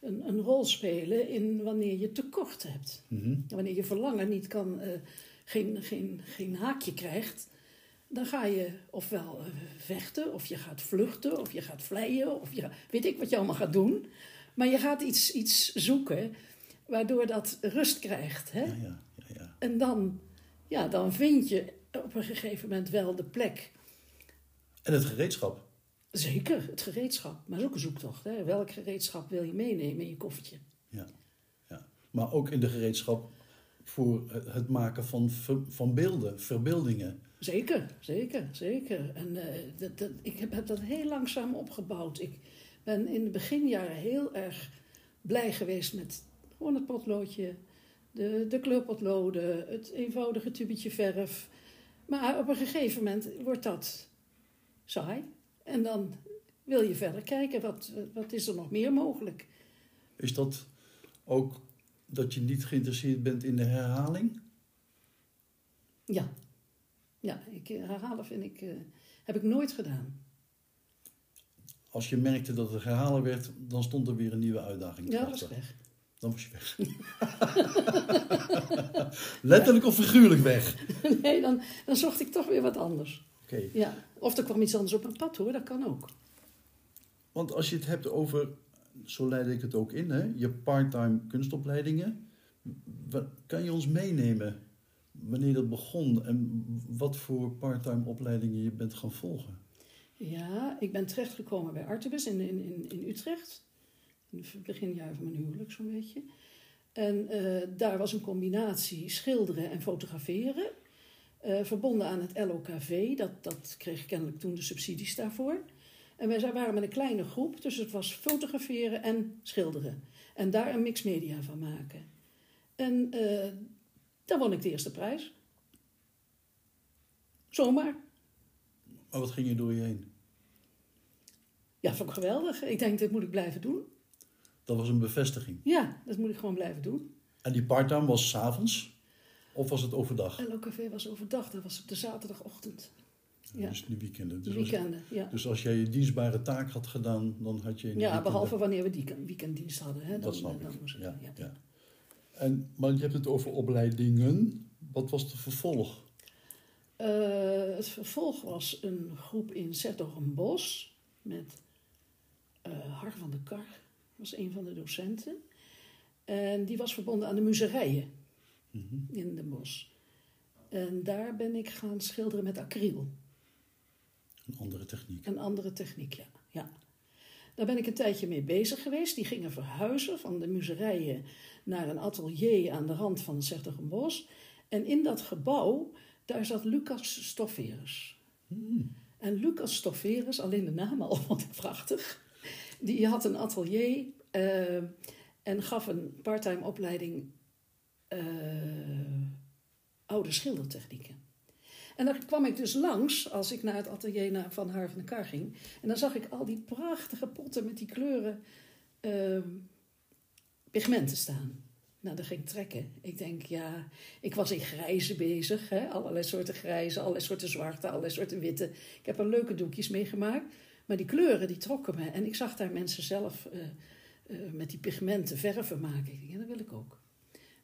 een, een rol spelen in wanneer je tekort hebt. Mhm. Wanneer je verlangen niet kan, eh, geen, geen, geen haakje krijgt, dan ga je ofwel eh, vechten, of je gaat vluchten, of je gaat vleien, of je, weet ik wat je allemaal gaat doen. Maar je gaat iets, iets zoeken waardoor dat rust krijgt. Hè? Ja, ja, ja, ja. En dan, ja, dan vind je op een gegeven moment wel de plek. En het gereedschap. Zeker, het gereedschap. Maar is ook een zoektocht. Hè? Welk gereedschap wil je meenemen in je koffertje? Ja, ja. Maar ook in de gereedschap voor het maken van, van beelden, verbeeldingen. Zeker, zeker, zeker. En eh, dat, dat, ik heb, heb dat heel langzaam opgebouwd. Ik ben in de beginjaren heel erg blij geweest met gewoon het potloodje, de, de kleurpotloden, het eenvoudige tubetje verf. Maar op een gegeven moment wordt dat saai. En dan wil je verder kijken, wat, wat is er nog meer mogelijk? Is dat ook dat je niet geïnteresseerd bent in de herhaling? Ja, ja ik, eh, herhalen vind ik, eh, heb ik nooit gedaan. Als je merkte dat het herhalen werd, dan stond er weer een nieuwe uitdaging. Ja, dat was weg. Dan was je weg. Letterlijk of figuurlijk weg? Nee, dan, dan zocht ik toch weer wat anders. Oké. Ja, of er kwam iets anders op mijn pad hoor, dat kan ook. Want als je het hebt over, zo leid ik het ook in, hè, je parttime kunstopleidingen. Kan je ons meenemen wanneer dat begon en wat voor parttime opleidingen je bent gaan volgen? Ja, ik ben terechtgekomen bij Artebus in, in, in, Utrecht. In het beginjaar van mijn huwelijk zo'n beetje. En eh, daar was een combinatie schilderen en fotograferen. eh, verbonden aan het LOKV, dat, dat kreeg kennelijk toen de subsidies daarvoor. En wij waren met een kleine groep, dus het was fotograferen en schilderen. En daar een mix media van maken. En uh, daar won ik de eerste prijs. Zomaar. Maar wat ging je door je heen? Ja, vond ik geweldig. Ik denk, dit moet ik blijven doen. Dat was een bevestiging? Ja, dat moet ik gewoon blijven doen. En die parttime was s'avonds? Of was het overdag? En Café was overdag. Dat was op de zaterdagochtend. Ja. Dus die weekenden. Dus weekenden, als, ja. Dus als jij je dienstbare taak had gedaan, dan had je... Ja, behalve wanneer we die weekenddienst hadden. Hè, dan, dat snap dan ik. Het, ja, ja. En, maar je hebt het over opleidingen. Wat was de vervolg? Uh, het vervolg was een groep in Bos met uh, Har van de Kar, was een van de docenten. En die was verbonden aan de muzerijen mm -hmm. in Den Bosch. En daar ben ik gaan schilderen met acryl. Een andere techniek. Een andere techniek, ja. ja. Daar ben ik een tijdje mee bezig geweest. Die gingen verhuizen van de muzerijen naar een atelier aan de rand van Bos. En in dat gebouw, daar zat Lucas Stofferus. Hmm. En Lucas Stofferus, alleen de naam al ik prachtig. Die had een atelier uh, en gaf een parttime opleiding uh, oude schildertechnieken. En dan kwam ik dus langs als ik naar het atelier van Haar van de Kar ging. En dan zag ik al die prachtige potten met die kleuren uh, pigmenten staan. Nou, dat ging ik trekken. Ik denk, ja, ik was in grijze bezig. Hè? Allerlei soorten grijze, allerlei soorten zwarte, allerlei soorten witte. Ik heb er leuke doekjes meegemaakt. Maar die kleuren, die trokken me. En ik zag daar mensen zelf uh, uh, met die pigmenten verven maken. Ik denk, ja, dat wil ik ook.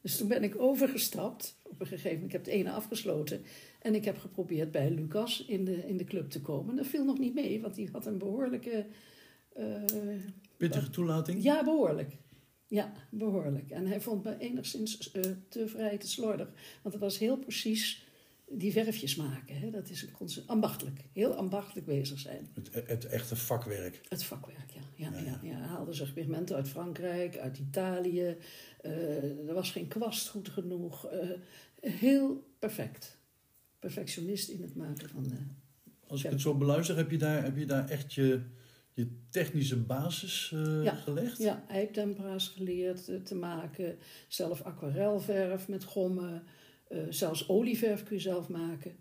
Dus toen ben ik overgestapt. Op een gegeven moment, ik heb het ene afgesloten. En ik heb geprobeerd bij Lucas in de, in de club te komen. Dat viel nog niet mee, want die had een behoorlijke... Uh, Pittige toelating? Ja, behoorlijk. Ja, behoorlijk. En hij vond me enigszins uh, te vrij, te slordig. Want het was heel precies die verfjes maken. Hè? Dat is een ambachtelijk, heel ambachtelijk bezig zijn. Het, het echte vakwerk. Het vakwerk, ja. ja, ja. ja, ja. Hij haalde zich pigmenten uit Frankrijk, uit Italië. Uh, er was geen kwast goed genoeg. Uh, heel perfect. Perfectionist in het maken van... Als ik het zo beluister, heb je daar, heb je daar echt je je technische basis uh, ja, gelegd? Ja, eiptempera's geleerd uh, te maken. Zelf aquarelverf met gommen. Uh, zelfs olieverf kun je zelf maken.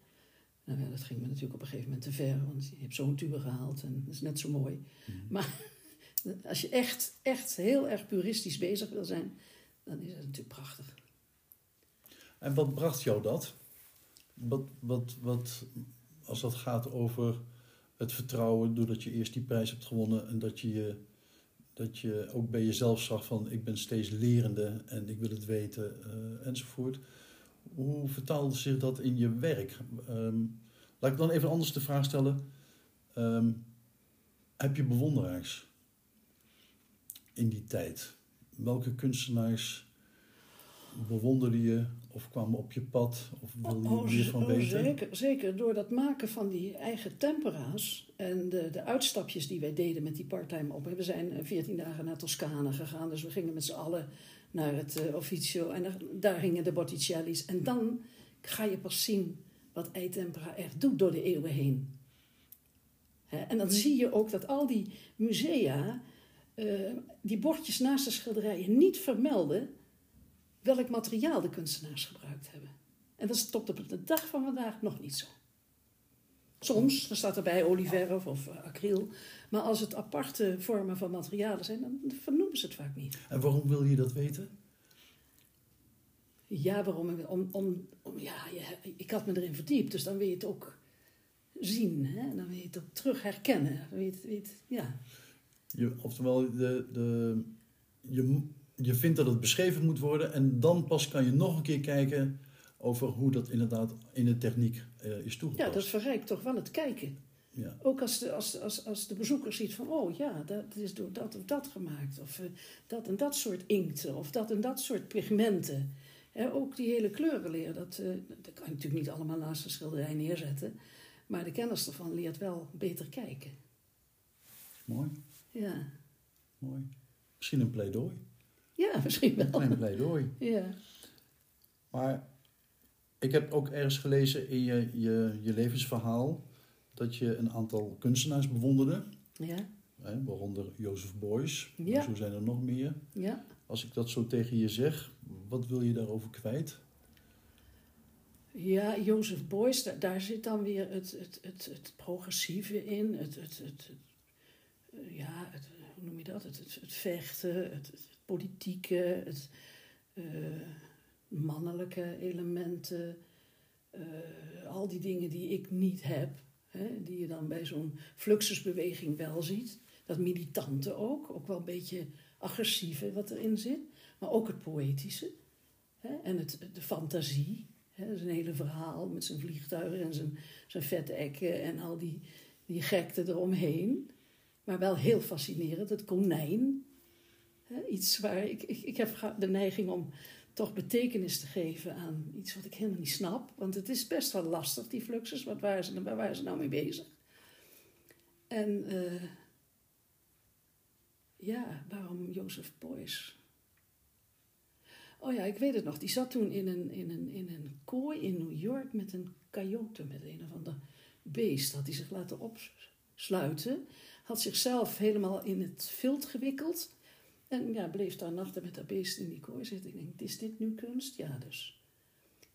Nou ja, dat ging me natuurlijk op een gegeven moment te ver. Want je hebt zo'n tube gehaald en dat is net zo mooi. Mm. Maar als je echt, echt heel erg puristisch bezig wil zijn... dan is het natuurlijk prachtig. En wat bracht jou dat? Wat, wat, wat, als dat gaat over het vertrouwen doordat je eerst die prijs hebt gewonnen en dat je, dat je ook bij jezelf zag van ik ben steeds lerende en ik wil het weten uh, enzovoort. Hoe vertaalde zich dat in je werk? Um, laat ik dan even anders de vraag stellen. Um, heb je bewonderaars in die tijd? Welke kunstenaars bewonderde je of kwamen op je pad? Of wilde je oh, meer van oh, weten? Zeker, zeker. Door dat maken van die eigen tempera's en de, de uitstapjes die wij deden met die parttime op. We zijn veertien dagen naar Toscane gegaan, dus we gingen met z'n allen naar het uh, officio en daar, daar hingen de Botticelli's. En dan ga je pas zien wat eitempera echt doet door de eeuwen heen. En dan zie je ook dat al die musea uh, die bordjes naast de schilderijen niet vermelden welk materiaal de kunstenaars gebruikt hebben. En dat is tot op de dag van vandaag nog niet zo. Soms dan staat erbij olieverf of uh, acryl. Maar als het aparte vormen van materialen zijn, dan vernoemen ze het vaak niet. En waarom wil je dat weten? Ja, waarom? Om, om, om ja, ik had me erin verdiept, dus dan wil je het ook zien. Hè? Dan wil je het ook terug herkennen. Weet, weet, ja. je, oftewel, de, de, je, je vindt dat het beschreven moet worden en dan pas kan je nog een keer kijken over hoe dat inderdaad in de techniek uh, is toegepast. Ja, dat verrijkt toch wel het kijken. Ja. Ook als de, als, als, als de bezoeker ziet van, oh ja, dat is door dat of dat gemaakt. Of uh, dat en dat soort inkten. Of dat en dat soort pigmenten. He, ook die hele kleurenleer, dat, uh, dat kan je natuurlijk niet allemaal naast een schilderij neerzetten. Maar de kennis ervan leert wel beter kijken. Mooi. Ja. Mooi. Misschien een pleidooi. Ja, misschien wel. Klein pleidooi. Ja. Maar ik heb ook ergens gelezen in je, je, je levensverhaal dat je een aantal kunstenaars bewonderde. Ja, Hè, waaronder Jozef Beuys. Ja. Zo zijn er nog meer. ja. Als ik dat zo tegen je zeg, wat wil je daarover kwijt? Ja, Jozef Beuys, daar, daar zit dan weer het, het, het, het progressieve in. Het, het, het, ja, het, hoe noem je dat? Het, het, het vechten, het politieke, het eh, mannelijke elementen. eh, al die dingen die ik niet heb. Hè, die je dan bij zo'n fluxusbeweging wel ziet. Dat militante ook, ook wel een beetje agressieve wat erin zit. Maar ook het poëtische. Hè, en het, de fantasie. Hè, zijn hele verhaal met zijn vliegtuigen en zijn, zijn vette ekken en al die, die gekte eromheen. Maar wel heel fascinerend, het konijn. Iets waar ik, ik, ik heb de neiging om toch betekenis te geven aan iets wat ik helemaal niet snap. Want het is best wel lastig, die fluxus. Wat waren ze, waar waren ze nou mee bezig? En eh, ja, waarom Jozef Beuys? Oh ja, ik weet het nog. Die zat toen in een, in een, in een kooi in New York met een coyote, met een of ander beest. Had hij zich laten opsluiten. Had zichzelf helemaal in het vilt gewikkeld. En ja, bleef daar nachten met dat beest in die kooi zitten. Ik denk, is dit nu kunst? Ja, dus.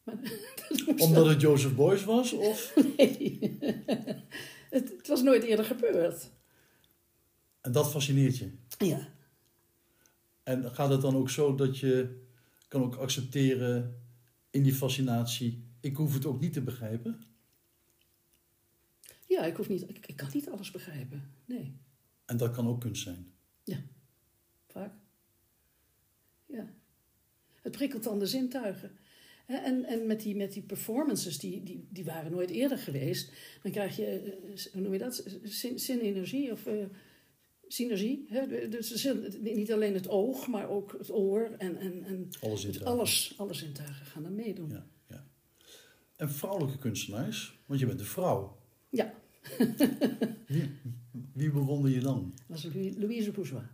Maar, Omdat het Jozef Beuys was? Of? Nee. het, het was nooit eerder gebeurd. En dat fascineert je. Ja. En gaat het dan ook zo dat je kan ook accepteren in die fascinatie, ik hoef het ook niet te begrijpen? Ja, ik, hoef niet, ik, ik kan niet alles begrijpen. Nee, En dat kan ook kunst zijn. Vaak. Ja. Het prikkelt dan de zintuigen. En, en met, die, met die performances, die, die, die waren nooit eerder geweest. Dan krijg je, eh, hoe noem je dat? Zin, zinenergie of eh, synergie. Hè? Dus niet alleen het oog, maar ook het oor. En, en, en Alles in het, alles, alle zintuigen gaan er meedoen. Ja, ja. En vrouwelijke kunstenaars, want je bent een vrouw. Ja. Wie, wie bewonder je dan? Dat was Louis- Louise Bourgeois.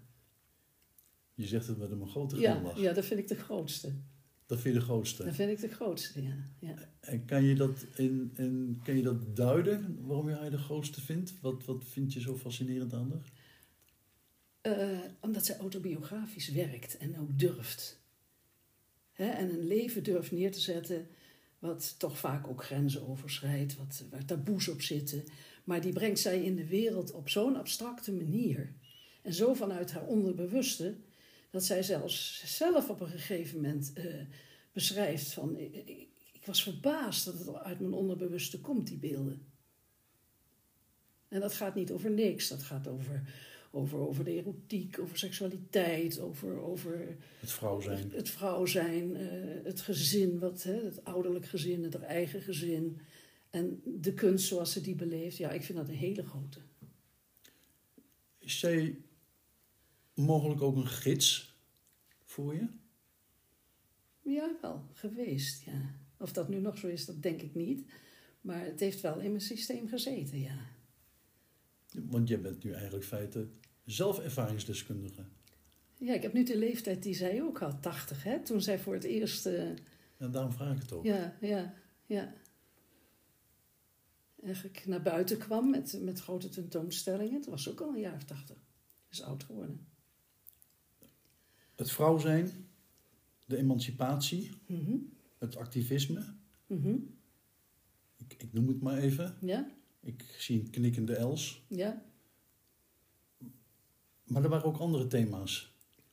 Je zegt het met een grote Ja, glimlach. ja, dat vind ik de grootste. Dat vind je de grootste. Dat vind ik de grootste, ja. ja. En kan je dat, in, in, kan je dat duiden, waarom haar de grootste vindt? Wat, wat vind je zo fascinerend aan haar? Eh, omdat zij autobiografisch werkt en ook durft. Hè, en een leven durft neer te zetten wat toch vaak ook grenzen overschrijdt, wat, waar taboes op zitten. Maar die brengt zij in de wereld op zo'n abstracte manier. En zo vanuit haar onderbewuste, dat zij zelfs zelf op een gegeven moment eh, beschrijft van... Ik, was verbaasd dat het uit mijn onderbewuste komt, die beelden. En dat gaat niet over niks, dat gaat over over, over de erotiek, over seksualiteit, over, over Het vrouw zijn. het vrouw zijn, eh, het gezin, wat, hè, het ouderlijk gezin, het eigen gezin. En de kunst zoals ze die beleeft, ja, ik vind dat een hele grote. Is zij mogelijk ook een gids voor je? Ja, wel, geweest, ja. Of dat nu nog zo is, dat denk ik niet. Maar het heeft wel in mijn systeem gezeten, ja. Want jij bent nu eigenlijk feite zelf ervaringsdeskundige. Ja, ik heb nu de leeftijd die zij ook had, 80, hè. Toen zij voor het eerst... eh, En daarom vraag ik het ook. Ja, ja, ja. Eigenlijk naar buiten kwam met, met grote tentoonstellingen. Toen was ook al een jaar of tachtig. Is oud geworden. Het vrouw zijn, de emancipatie, Mhm, het activisme. mhm. Ik, ik noem het maar even. Ja, Ik zie een knikkende els. ja. Maar er waren ook andere thema's.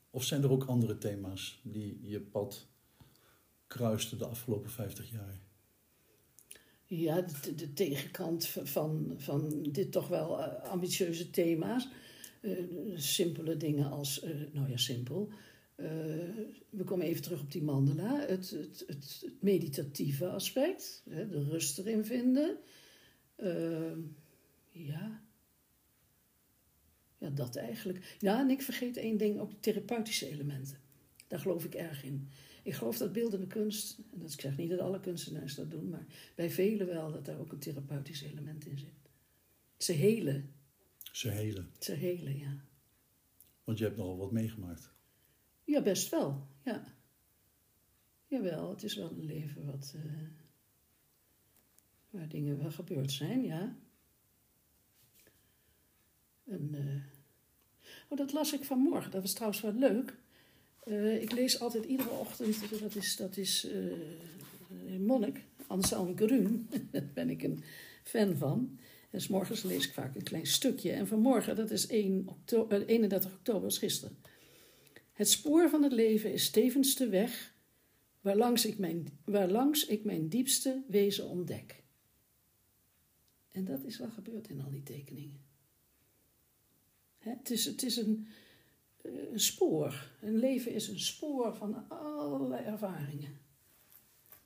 Of zijn er ook andere thema's die je pad kruisten de afgelopen 50 jaar? Ja, de, de tegenkant van, van dit toch wel eh, ambitieuze thema's. Eh, simpele dingen als, eh, nou ja, simpel. Eh, we komen even terug op die mandala. Het, het, het, het meditatieve aspect, hè, de rust erin vinden. Eh, ja. Ja, dat eigenlijk. Ja, en ik vergeet één ding, ook de therapeutische elementen. Daar geloof ik erg in. Ik geloof dat beeldende kunst, en dat ik zeg niet dat alle kunstenaars dat doen, maar bij velen wel dat daar ook een therapeutisch element in zit. Ze helen, Ze helen. ze helen, ja. Want je hebt nogal wat meegemaakt. Ja, best wel, ja. Jawel, het is wel een leven wat, eh, waar dingen wel gebeurd zijn, ja. En eh, Oh, dat las ik vanmorgen. Dat was trouwens wel leuk. Eh, ik lees altijd iedere ochtend, dat is, dat is Monnik, Anselm Grun. Daar ben ik een fan van. En s morgens lees ik vaak een klein stukje. En vanmorgen, dat is 1 oktober, 31 oktober, was gisteren. Het spoor van het leven is tevens de weg waarlangs ik mijn, waarlangs ik mijn diepste wezen ontdek. En dat is wat gebeurt in al die tekeningen. het, is, het is een, eh, een spoor. Een leven is een spoor van allerlei ervaringen.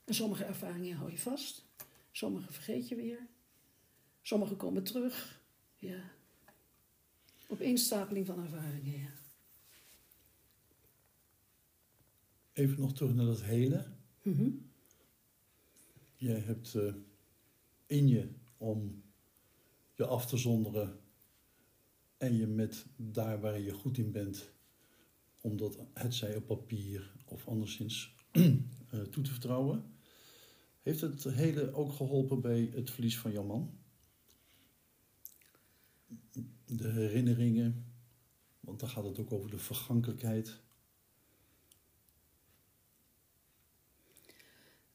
En sommige ervaringen hou je vast, sommige vergeet je weer, sommige komen terug. Ja. Opeenstapeling van ervaringen, ja. Even nog terug naar dat hele. Mm Jij hebt uh, in je om je af te zonderen en je met daar waar je goed in bent, om dat het zij op papier of anderszins uh, toe te vertrouwen. Heeft het hele ook geholpen bij het verlies van jouw man? De herinneringen, want dan gaat het ook over de vergankelijkheid.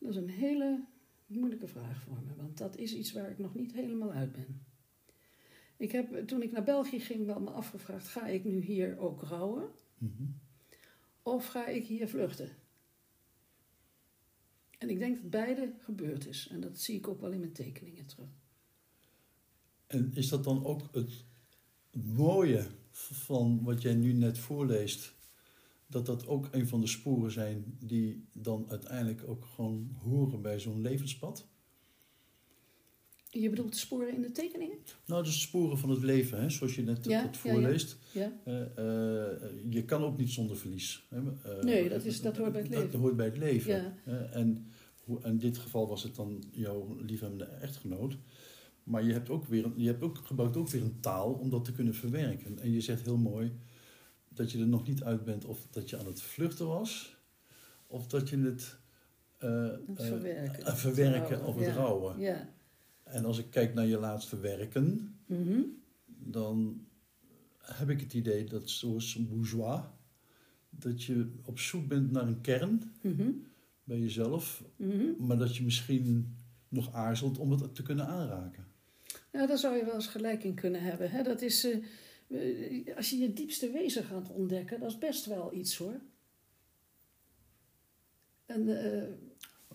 Dat is een hele moeilijke vraag voor me, want dat is iets waar ik nog niet helemaal uit ben. Ik heb, toen ik naar België ging, wel me afgevraagd: ga ik nu hier ook rouwen? Mhm. Of ga ik hier vluchten? En ik denk dat beide gebeurd is. En dat zie ik ook wel in mijn tekeningen terug. En is dat dan ook het mooie van wat jij nu net voorleest? Dat dat ook een van de sporen zijn die dan uiteindelijk ook gewoon horen bij zo'n levenspad? Je bedoelt de sporen in de tekeningen? Nou, de sporen van het leven, hè, zoals je net Ja, het ja, voorleest. Ja. Eh, eh, je kan ook niet zonder verlies. Hè. Eh, Nee, dat is- dat hoort bij het leven. Dat hoort bij het leven. Ja. En hoe, in dit geval was het dan jouw liefhebbende echtgenoot. Maar je hebt ook weer, je hebt ook, gebruikt ook weer een taal om dat te kunnen verwerken. En je zegt heel mooi dat je er nog niet uit bent of dat je aan het vluchten was, of dat je het, Het eh, verwerken. eh, verwerken rouwen, of het ja. rouwen. Ja. En als ik kijk naar je laatste werken, Mhm. dan heb ik het idee dat zoals bourgeois, dat je op zoek bent naar een kern Mhm. bij jezelf, Mhm. maar dat je misschien nog aarzelt om het te kunnen aanraken. Ja, daar zou je wel eens gelijk in kunnen hebben. Hè? Dat is, eh, als je je diepste wezen gaat ontdekken, dat is best wel iets hoor. En eh,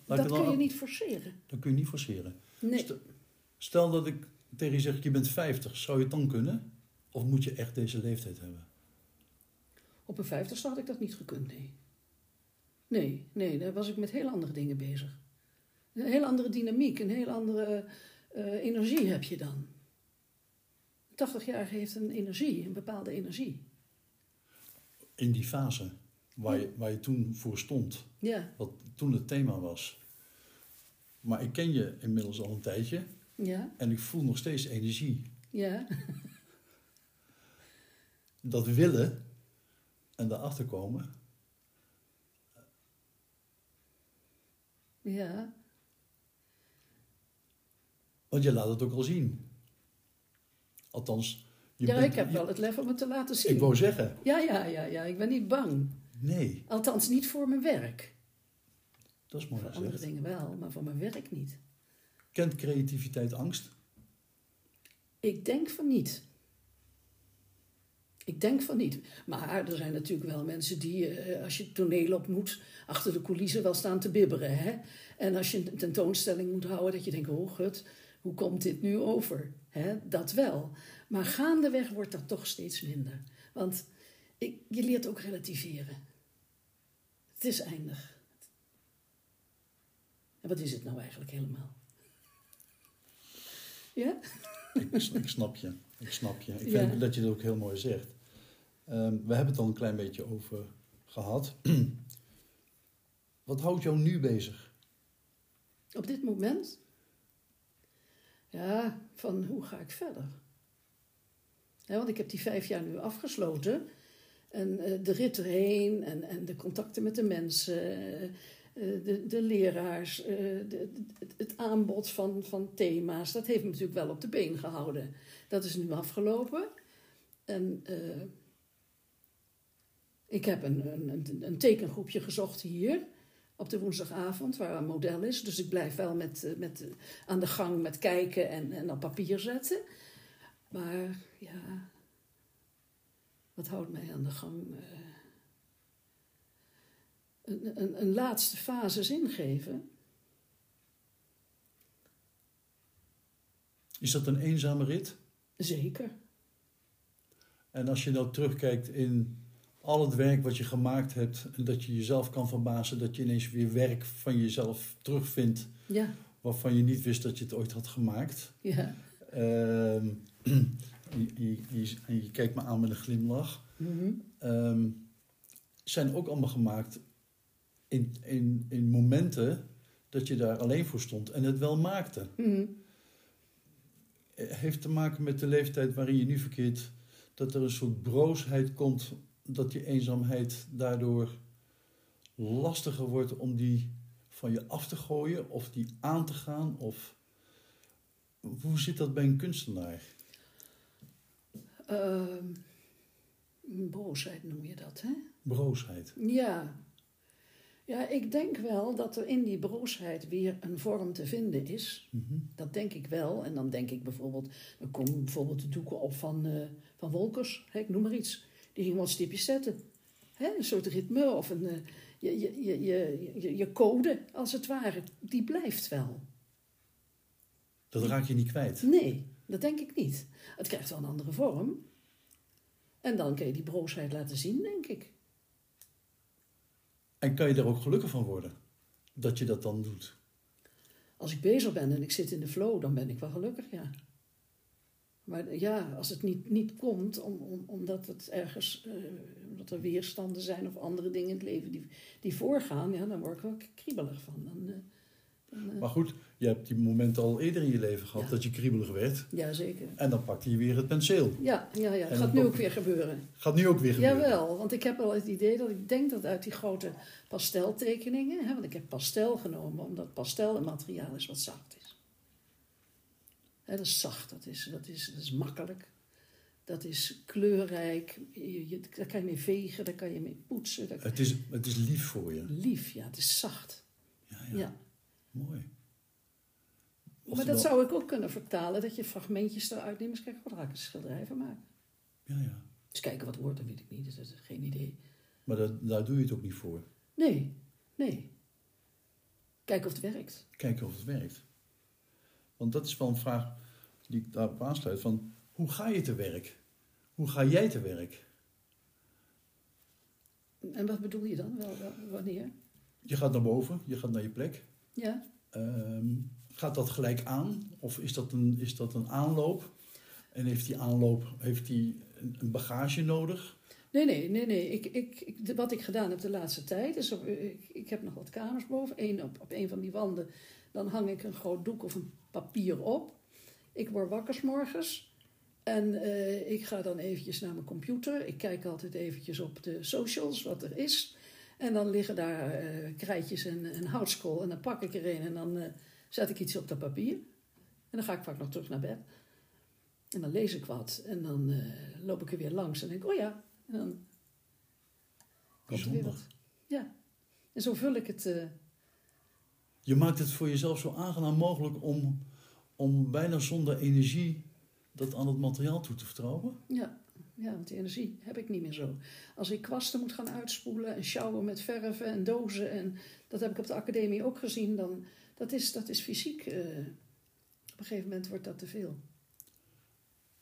dat kun je niet forceren. Dat kun je niet forceren. Nee. Stel, dat ik tegen je zeg, je bent 50, zou je het dan kunnen? Of moet je echt deze leeftijd hebben? Op een vijftigste had ik dat niet gekund, nee. Nee, nee, daar was ik met heel andere dingen bezig. Een heel andere dynamiek, een heel andere eh, energie heb je dan. Een 80-jarige heeft een energie, een bepaalde energie. In die fase waar je, waar je toen voor stond, Ja, wat toen het thema was. Maar ik ken je inmiddels al een tijdje ja, en ik voel nog steeds energie. ja. Dat willen en daarachter komen, Ja, want je laat het ook al zien. Althans, je ja bent- ik heb je- wel het lef om het te laten zien. Ik wou zeggen, Ja, ja, ja, ja, ik ben niet bang. nee, Althans, niet voor mijn werk. dat is mooi Voor andere dingen wel, maar voor mijn werk niet. Kent creativiteit angst? Ik denk van niet. Ik denk van niet. Maar er zijn natuurlijk wel mensen die, eh, als je toneel op moet, achter de coulissen wel staan te bibberen. Hè? En als je een tentoonstelling moet houden, dat je denkt, oh gut, hoe komt dit nu over? Hè? Dat wel. Maar gaandeweg wordt dat toch steeds minder. Want ik, je leert ook relativeren. Het is eindig. En wat is het nou eigenlijk helemaal? Ja? Ik, ik snap je. Ik snap je. Ik Ja. vind dat je het ook heel mooi zegt. Ehm, we hebben het al een klein beetje over gehad. Wat houdt jou nu bezig? Op dit moment? Ja, van hoe ga ik verder? Want ik heb die vijf jaar nu afgesloten. En eh, de rit erheen en, en de contacten met de mensen, eh, eh, de, de leraars, het, het aanbod van, van thema's, dat heeft me natuurlijk wel op de been gehouden. Dat is nu afgelopen. En Ik heb een, een- een tekengroepje gezocht hier op de woensdagavond, waar een model is. Dus ik blijf wel met, eh, met, eh, aan de gang met kijken en, en op papier zetten. Maar ja, wat houdt mij aan de gang? Eh, een, een, een laatste fase zin geven. Is dat een eenzame rit? Zeker. En als je nou terugkijkt in al het werk wat je gemaakt hebt, en dat je jezelf kan verbazen, dat je ineens weer werk van jezelf terugvindt, Ja, waarvan je niet wist dat je het ooit had gemaakt. ja. Ehm, je, je, je, en je kijkt me aan met een glimlach. Mhm. Ehm, zijn ook allemaal gemaakt in, in, in momenten dat je daar alleen voor stond en het wel maakte. Mhm. Het heeft te maken met de leeftijd waarin je nu verkeert, dat er een soort broosheid komt, dat je eenzaamheid daardoor lastiger wordt om die van je af te gooien of die aan te gaan. Of hoe zit dat bij een kunstenaar? Boosheid noem je dat, hè? Broosheid. Ja. Ja, ik denk wel dat er in die broosheid weer een vorm te vinden is. Mhm. Dat denk ik wel. En dan denk ik bijvoorbeeld, dan komen bijvoorbeeld de doeken op van, eh, van Wolkers, hè, ik noem maar iets. Die ging wat stipjes zetten. Hè, een soort ritme of een, je, je, je, je, je, je code, als het ware, die blijft wel. Dat raak je niet kwijt. Nee, dat denk ik niet. Het krijgt wel een andere vorm. En dan kun je die broosheid laten zien, denk ik. En kan je daar ook gelukkig van worden? Dat je dat dan doet. Als ik bezig ben en ik zit in de flow, dan ben ik wel gelukkig, ja. Maar ja, als het niet, niet komt, om, om, omdat het ergens, eh, omdat er weerstanden zijn of andere dingen in het leven die, die voorgaan, ja, dan word ik wel kriebelig van. Dan, eh, dan, eh, Maar goed, je hebt die momenten al eerder in je leven gehad Ja. dat je kriebelig werd. ja, zeker. En dan pakte je weer het penseel. Ja, ja, ja. En gaat nu ook- weer gebeuren. Gaat nu ook weer gebeuren. Jawel, want ik heb wel het idee dat ik denk dat uit die grote pasteltekeningen, hè, want ik heb pastel genomen omdat pastel een materiaal is wat zacht is. Dat is zacht, dat is, dat, is, dat is makkelijk, dat is kleurrijk, je, je, daar kan je mee vegen, daar kan je mee poetsen. Daar, Het, is, het is lief voor je. lief, ja, het is zacht. Ja, Ja. ja. Mooi. Maar dat zou ik ook kunnen vertalen, dat je fragmentjes eruit neemt. Eens kijken, wat ga ik een schilderij van maken? Ja, ja. Dus kijken wat wordt, dat weet ik niet, dat is geen idee. Maar dat, daar doe je het ook niet voor. Nee, nee. Kijken of het werkt. Kijken of het werkt. Want dat is wel een vraag die ik daarop aansluit. Van, hoe ga je te werk? Hoe ga jij te werk? En wat bedoel je dan? Wel, wel- wanneer? Je gaat naar boven, je gaat naar je plek. Ja. Ehm, gaat dat gelijk aan? Of is dat een, is dat een aanloop? En heeft die aanloop heeft die een, bagage nodig? Nee, nee, nee, nee. Ik, ik, wat ik gedaan heb de laatste tijd is, op, ik, ik heb nog wat kamers boven. Eén op, op een van die wanden, dan hang ik een groot doek of een papier op. Ik word wakker 's morgens en eh, ik ga dan eventjes naar mijn computer. Ik kijk altijd eventjes op de socials, wat er is. En dan liggen daar eh, krijtjes en, en houtskool en dan pak ik er een en dan eh, zet ik iets op dat papier. En dan ga ik vaak nog terug naar bed. En dan lees ik wat en dan loop ik er weer langs en denk oh ja, en dan komt weer Bijzonder. wat. Ja. En zo vul ik het. Je maakt het voor jezelf zo aangenaam mogelijk om, om bijna zonder energie dat aan het materiaal toe te vertrouwen. ja. ja, want die energie heb ik niet meer zo. Als ik kwasten moet gaan uitspoelen en sjouwen met verven en dozen... en dat heb ik op de academie ook gezien... dan dat is, dat is fysiek... eh, op een gegeven moment wordt dat te veel.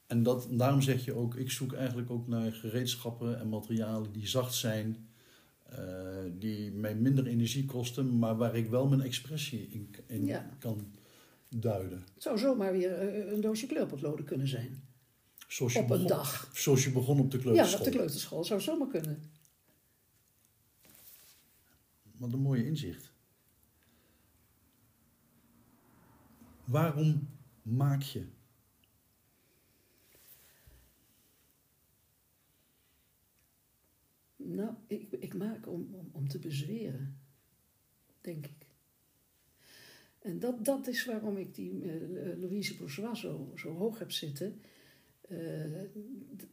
En dat, daarom zeg je ook, ik zoek eigenlijk ook naar gereedschappen en materialen die zacht zijn, eh, die mij minder energie kosten, maar waar ik wel mijn expressie in, in Ja. kan duiden. Het zou zomaar weer eh, een doosje kleurpotloden kunnen zijn. Zoals je, Op een dag. zoals je begon op de Ja, kleuterschool. op de kleuterschool zou zomaar kunnen. Wat een mooie inzicht. Waarom maak je? Nou, ik, ik maak om, om, te bezweren, denk ik. En dat, dat is waarom ik die eh, Louise Bourgeois zo, zo hoog heb zitten. Eh,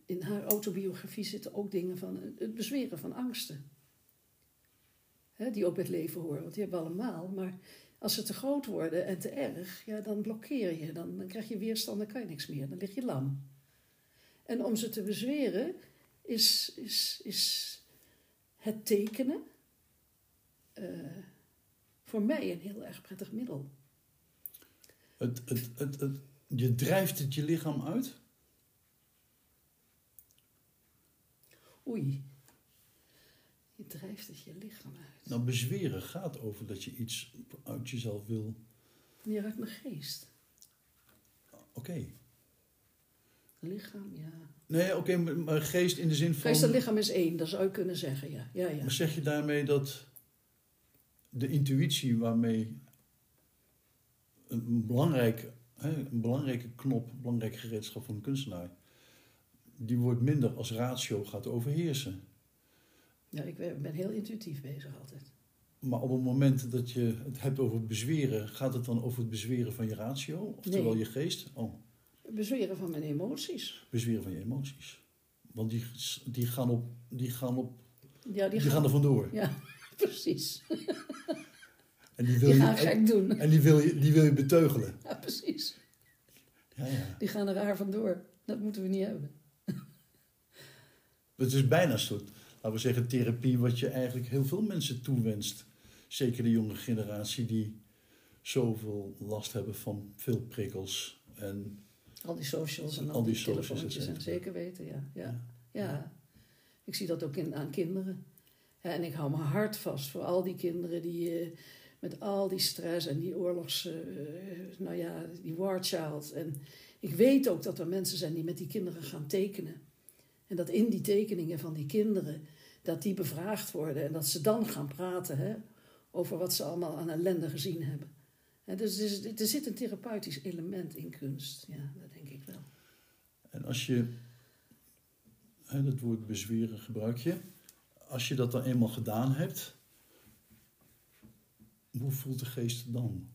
in haar autobiografie zitten ook dingen van het bezweren van angsten. Hè, die ook bij het leven horen, want die hebben we allemaal. Maar als ze te groot worden en te erg, ja, dan blokkeer je. Dan, dan krijg je weerstand, dan kan je niks meer. Dan lig je lam. En om ze te bezweren is, is, is het tekenen uh, voor mij een heel erg prettig middel. Het, het, het, het, je drijft het je lichaam uit? Oei. Je drijft het je lichaam uit. Nou, bezweren gaat over dat je iets uit jezelf wil. Meer uit mijn geest. Oké. Lichaam, ja. Nee, oké, maar geest in de zin van... Geest en lichaam is één, dat zou je kunnen zeggen, ja. ja, ja. Maar zeg je daarmee dat de intuïtie waarmee een, belangrijk, een belangrijke knop, een belangrijk gereedschap van een kunstenaar, die wordt minder als ratio gaat overheersen? Ja, ik ben heel intuïtief bezig altijd. Maar op het moment dat je het hebt over bezweren, gaat het dan over het bezweren van je ratio? Oftewel nee. je geest? Oh. Bezweren van mijn emoties. Bezweren van je emoties. Want die, die gaan op. Die gaan, op, ja, die, die gaan, er vandoor. Ja, precies. En die wil die gaan je, gek doen. En die wil je, die wil je beteugelen. Ja, precies. Ja, ja. Die gaan er raar vandoor. Dat moeten we niet hebben. Het is bijna zo, laten we zeggen, therapie wat je eigenlijk heel veel mensen toewenst. Zeker de jonge generatie die zoveel last hebben van veel prikkels en al die socials en al, die, die telefoontjes en zeker weten, ja. Ja, ja. Ik zie dat ook in, aan kinderen. en ik hou mijn hart vast voor al die kinderen die uh, met al die stress en die oorlogs, uh, nou ja, die war child. En ik weet ook dat er mensen zijn die met die kinderen gaan tekenen. En dat in die tekeningen van die kinderen, dat die bevraagd worden en dat ze dan gaan praten hè, over wat ze allemaal aan ellende gezien hebben. Dus er, er zit een therapeutisch element in kunst, ja, dat denk ik wel. En als je, dat woord bezweren gebruik je, als je dat dan eenmaal gedaan hebt, hoe voelt de geest dan?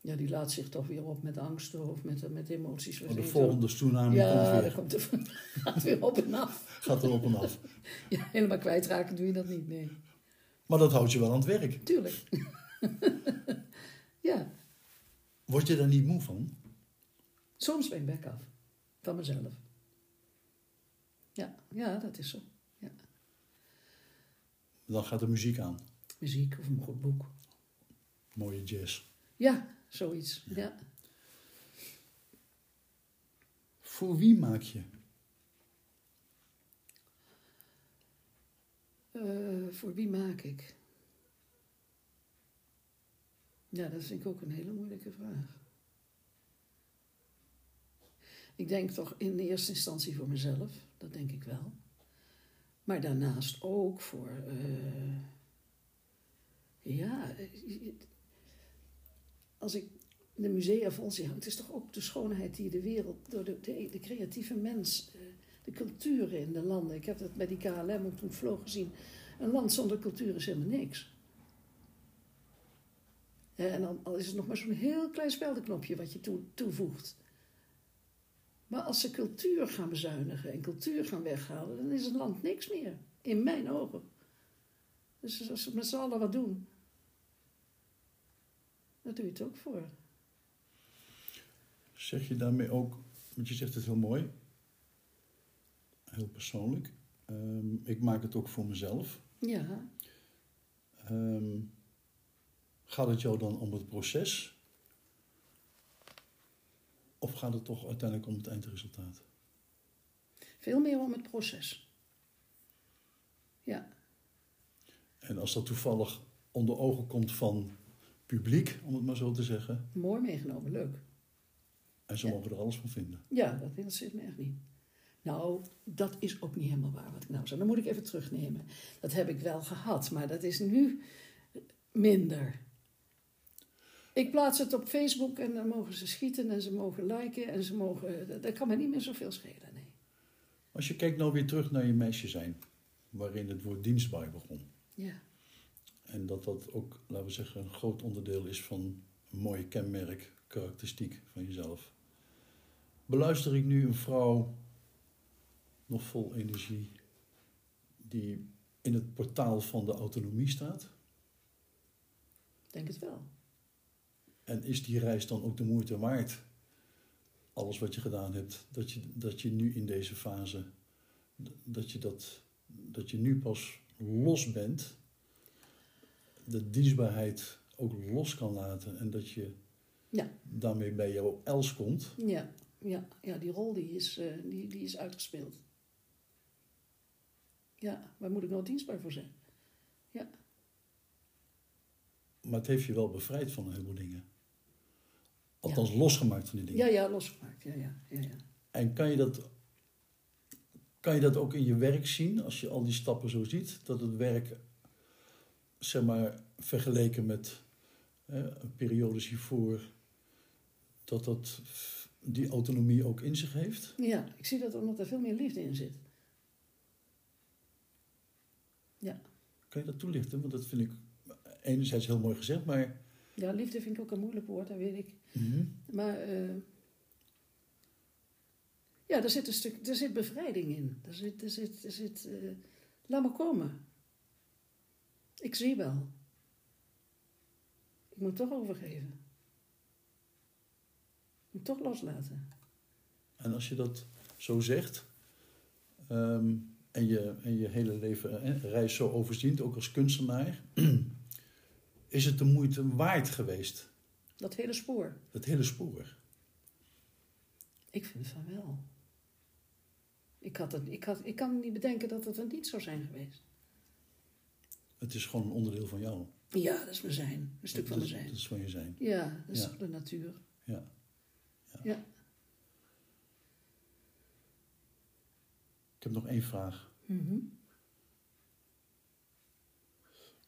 Ja, die laat zich toch weer op met angsten of met, met emoties. Oh, de volgende tsunami ja, komt weer. Komt gaat weer op en af. Gaat er op en af. Ja, helemaal kwijtraken doe je dat niet, nee. Maar dat houdt je wel aan het werk. Tuurlijk. ja. Word je daar niet moe van? Soms ben ik bek af. Van mezelf. Ja, ja dat is zo. Ja. Dan gaat de muziek aan. Muziek of een goed boek. Mooie jazz. Ja, zoiets. Ja. Voor wie maak je? Uh, voor wie maak ik? Ja, dat vind ik ook een hele moeilijke vraag. Ik denk toch in eerste instantie voor mezelf, dat denk ik wel. Maar daarnaast ook voor. Uh, ja, als ik de musea vol zie het is toch ook de schoonheid die de wereld, door de, de, creatieve mens, uh, de culturen in de landen. Ik heb dat bij die KLM toen vloog gezien. Een land zonder cultuur is helemaal niks. En dan al is het nog maar zo'n heel klein speldenknopje wat je toe, toevoegt. Maar als ze cultuur gaan bezuinigen en cultuur gaan weghalen, dan is het land niks meer. In mijn ogen. Dus als ze met z'n allen wat doen, dan doe je het ook voor. Zeg je daarmee ook, want je zegt het heel mooi, heel persoonlijk. Um, ik maak het ook voor mezelf. Ja. Um, gaat het jou dan om het proces? Of gaat het toch uiteindelijk om het eindresultaat? Veel meer om het proces. Ja. En als dat toevallig onder ogen komt van publiek, om het maar zo te zeggen. Mooi meegenomen, leuk. En ze mogen er alles van vinden. Ja, dat interesseert me echt niet. Nou, dat is ook niet helemaal waar wat ik nou zei. Dan moet ik even terugnemen. Dat heb ik wel gehad, maar dat is nu minder. Ik plaats het op Facebook en dan mogen ze schieten en ze mogen liken en ze mogen. Dat kan me niet meer zoveel schelen, nee. Als je kijkt nou weer terug naar je meisje zijn, waarin het woord dienstbaar begon. Ja. En dat dat ook, laten we zeggen, een groot onderdeel is van een mooi kenmerk, karakteristiek van jezelf. Beluister ik nu een vrouw, nog vol energie, die in het portaal van de autonomie staat? Ik denk het wel. En is die reis dan ook de moeite waard? Alles wat je gedaan hebt, dat je, dat je nu in deze fase, dat je, dat, dat je nu pas los bent, de dienstbaarheid ook los kan laten en dat je Ja. daarmee bij jouw els komt. Ja, ja, ja die rol die is, eh, die, die is uitgespeeld. Ja, waar moet ik nou dienstbaar voor zijn? Maar het heeft je wel bevrijd van een heleboel dingen. Althans, losgemaakt van die dingen. Ja, ja, losgemaakt. Ja, ja, ja, ja. En kan je, dat, kan je dat ook in je werk zien, als je al die stappen zo ziet? Dat het werk, zeg maar, vergeleken met eh, periodes hiervoor, dat dat die autonomie ook in zich heeft? Ja, ik zie dat omdat er veel meer liefde in zit. Kan je dat toelichten? Want dat vind ik enerzijds heel mooi gezegd, maar... Ja, liefde vind ik ook een moeilijk woord, dat weet ik. Maar eh, ja, er zit een stuk, er zit bevrijding in. Er zit, er zit, er zit eh, laat me komen. Ik zie wel. Ik moet toch overgeven. Ik moet toch loslaten. En als je dat zo zegt, ehm, en, je, en je hele leven reis zo overziet, ook als kunstenaar, is het de moeite waard geweest, Dat hele spoor. het hele spoor? Ik vind van wel. Ik, had het, ik, had, ik kan niet bedenken dat het er niet zou zijn geweest. Het is gewoon een onderdeel van jou. Ja, dat is mijn zijn. Een stuk van dat, mijn zijn. dat is van je zijn. Ja, dat is Ja. toch de natuur. Ja. Ja. Heb nog één vraag. Mhm.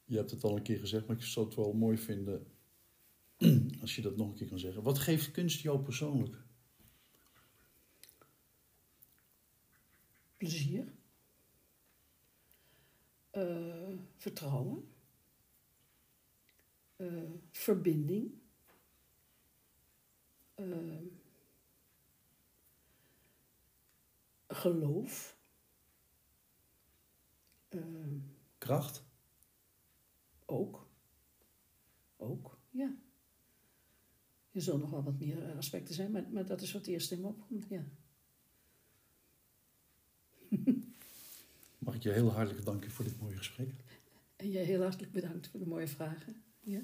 Je hebt het al een keer gezegd, maar ik zou het wel mooi vinden als je dat nog een keer kan zeggen. Wat geeft kunst jou persoonlijk? Plezier. Eh, vertrouwen. Eh, verbinding. Eh, geloof. Eh, Kracht? ook. Ook, ja. Er zullen nog wel wat meer eh, aspecten zijn, maar, maar dat is wat eerst in me opkomt, ja. Mag ik je heel hartelijk danken voor dit mooie gesprek? En jij heel hartelijk bedankt voor de mooie vragen. Ja.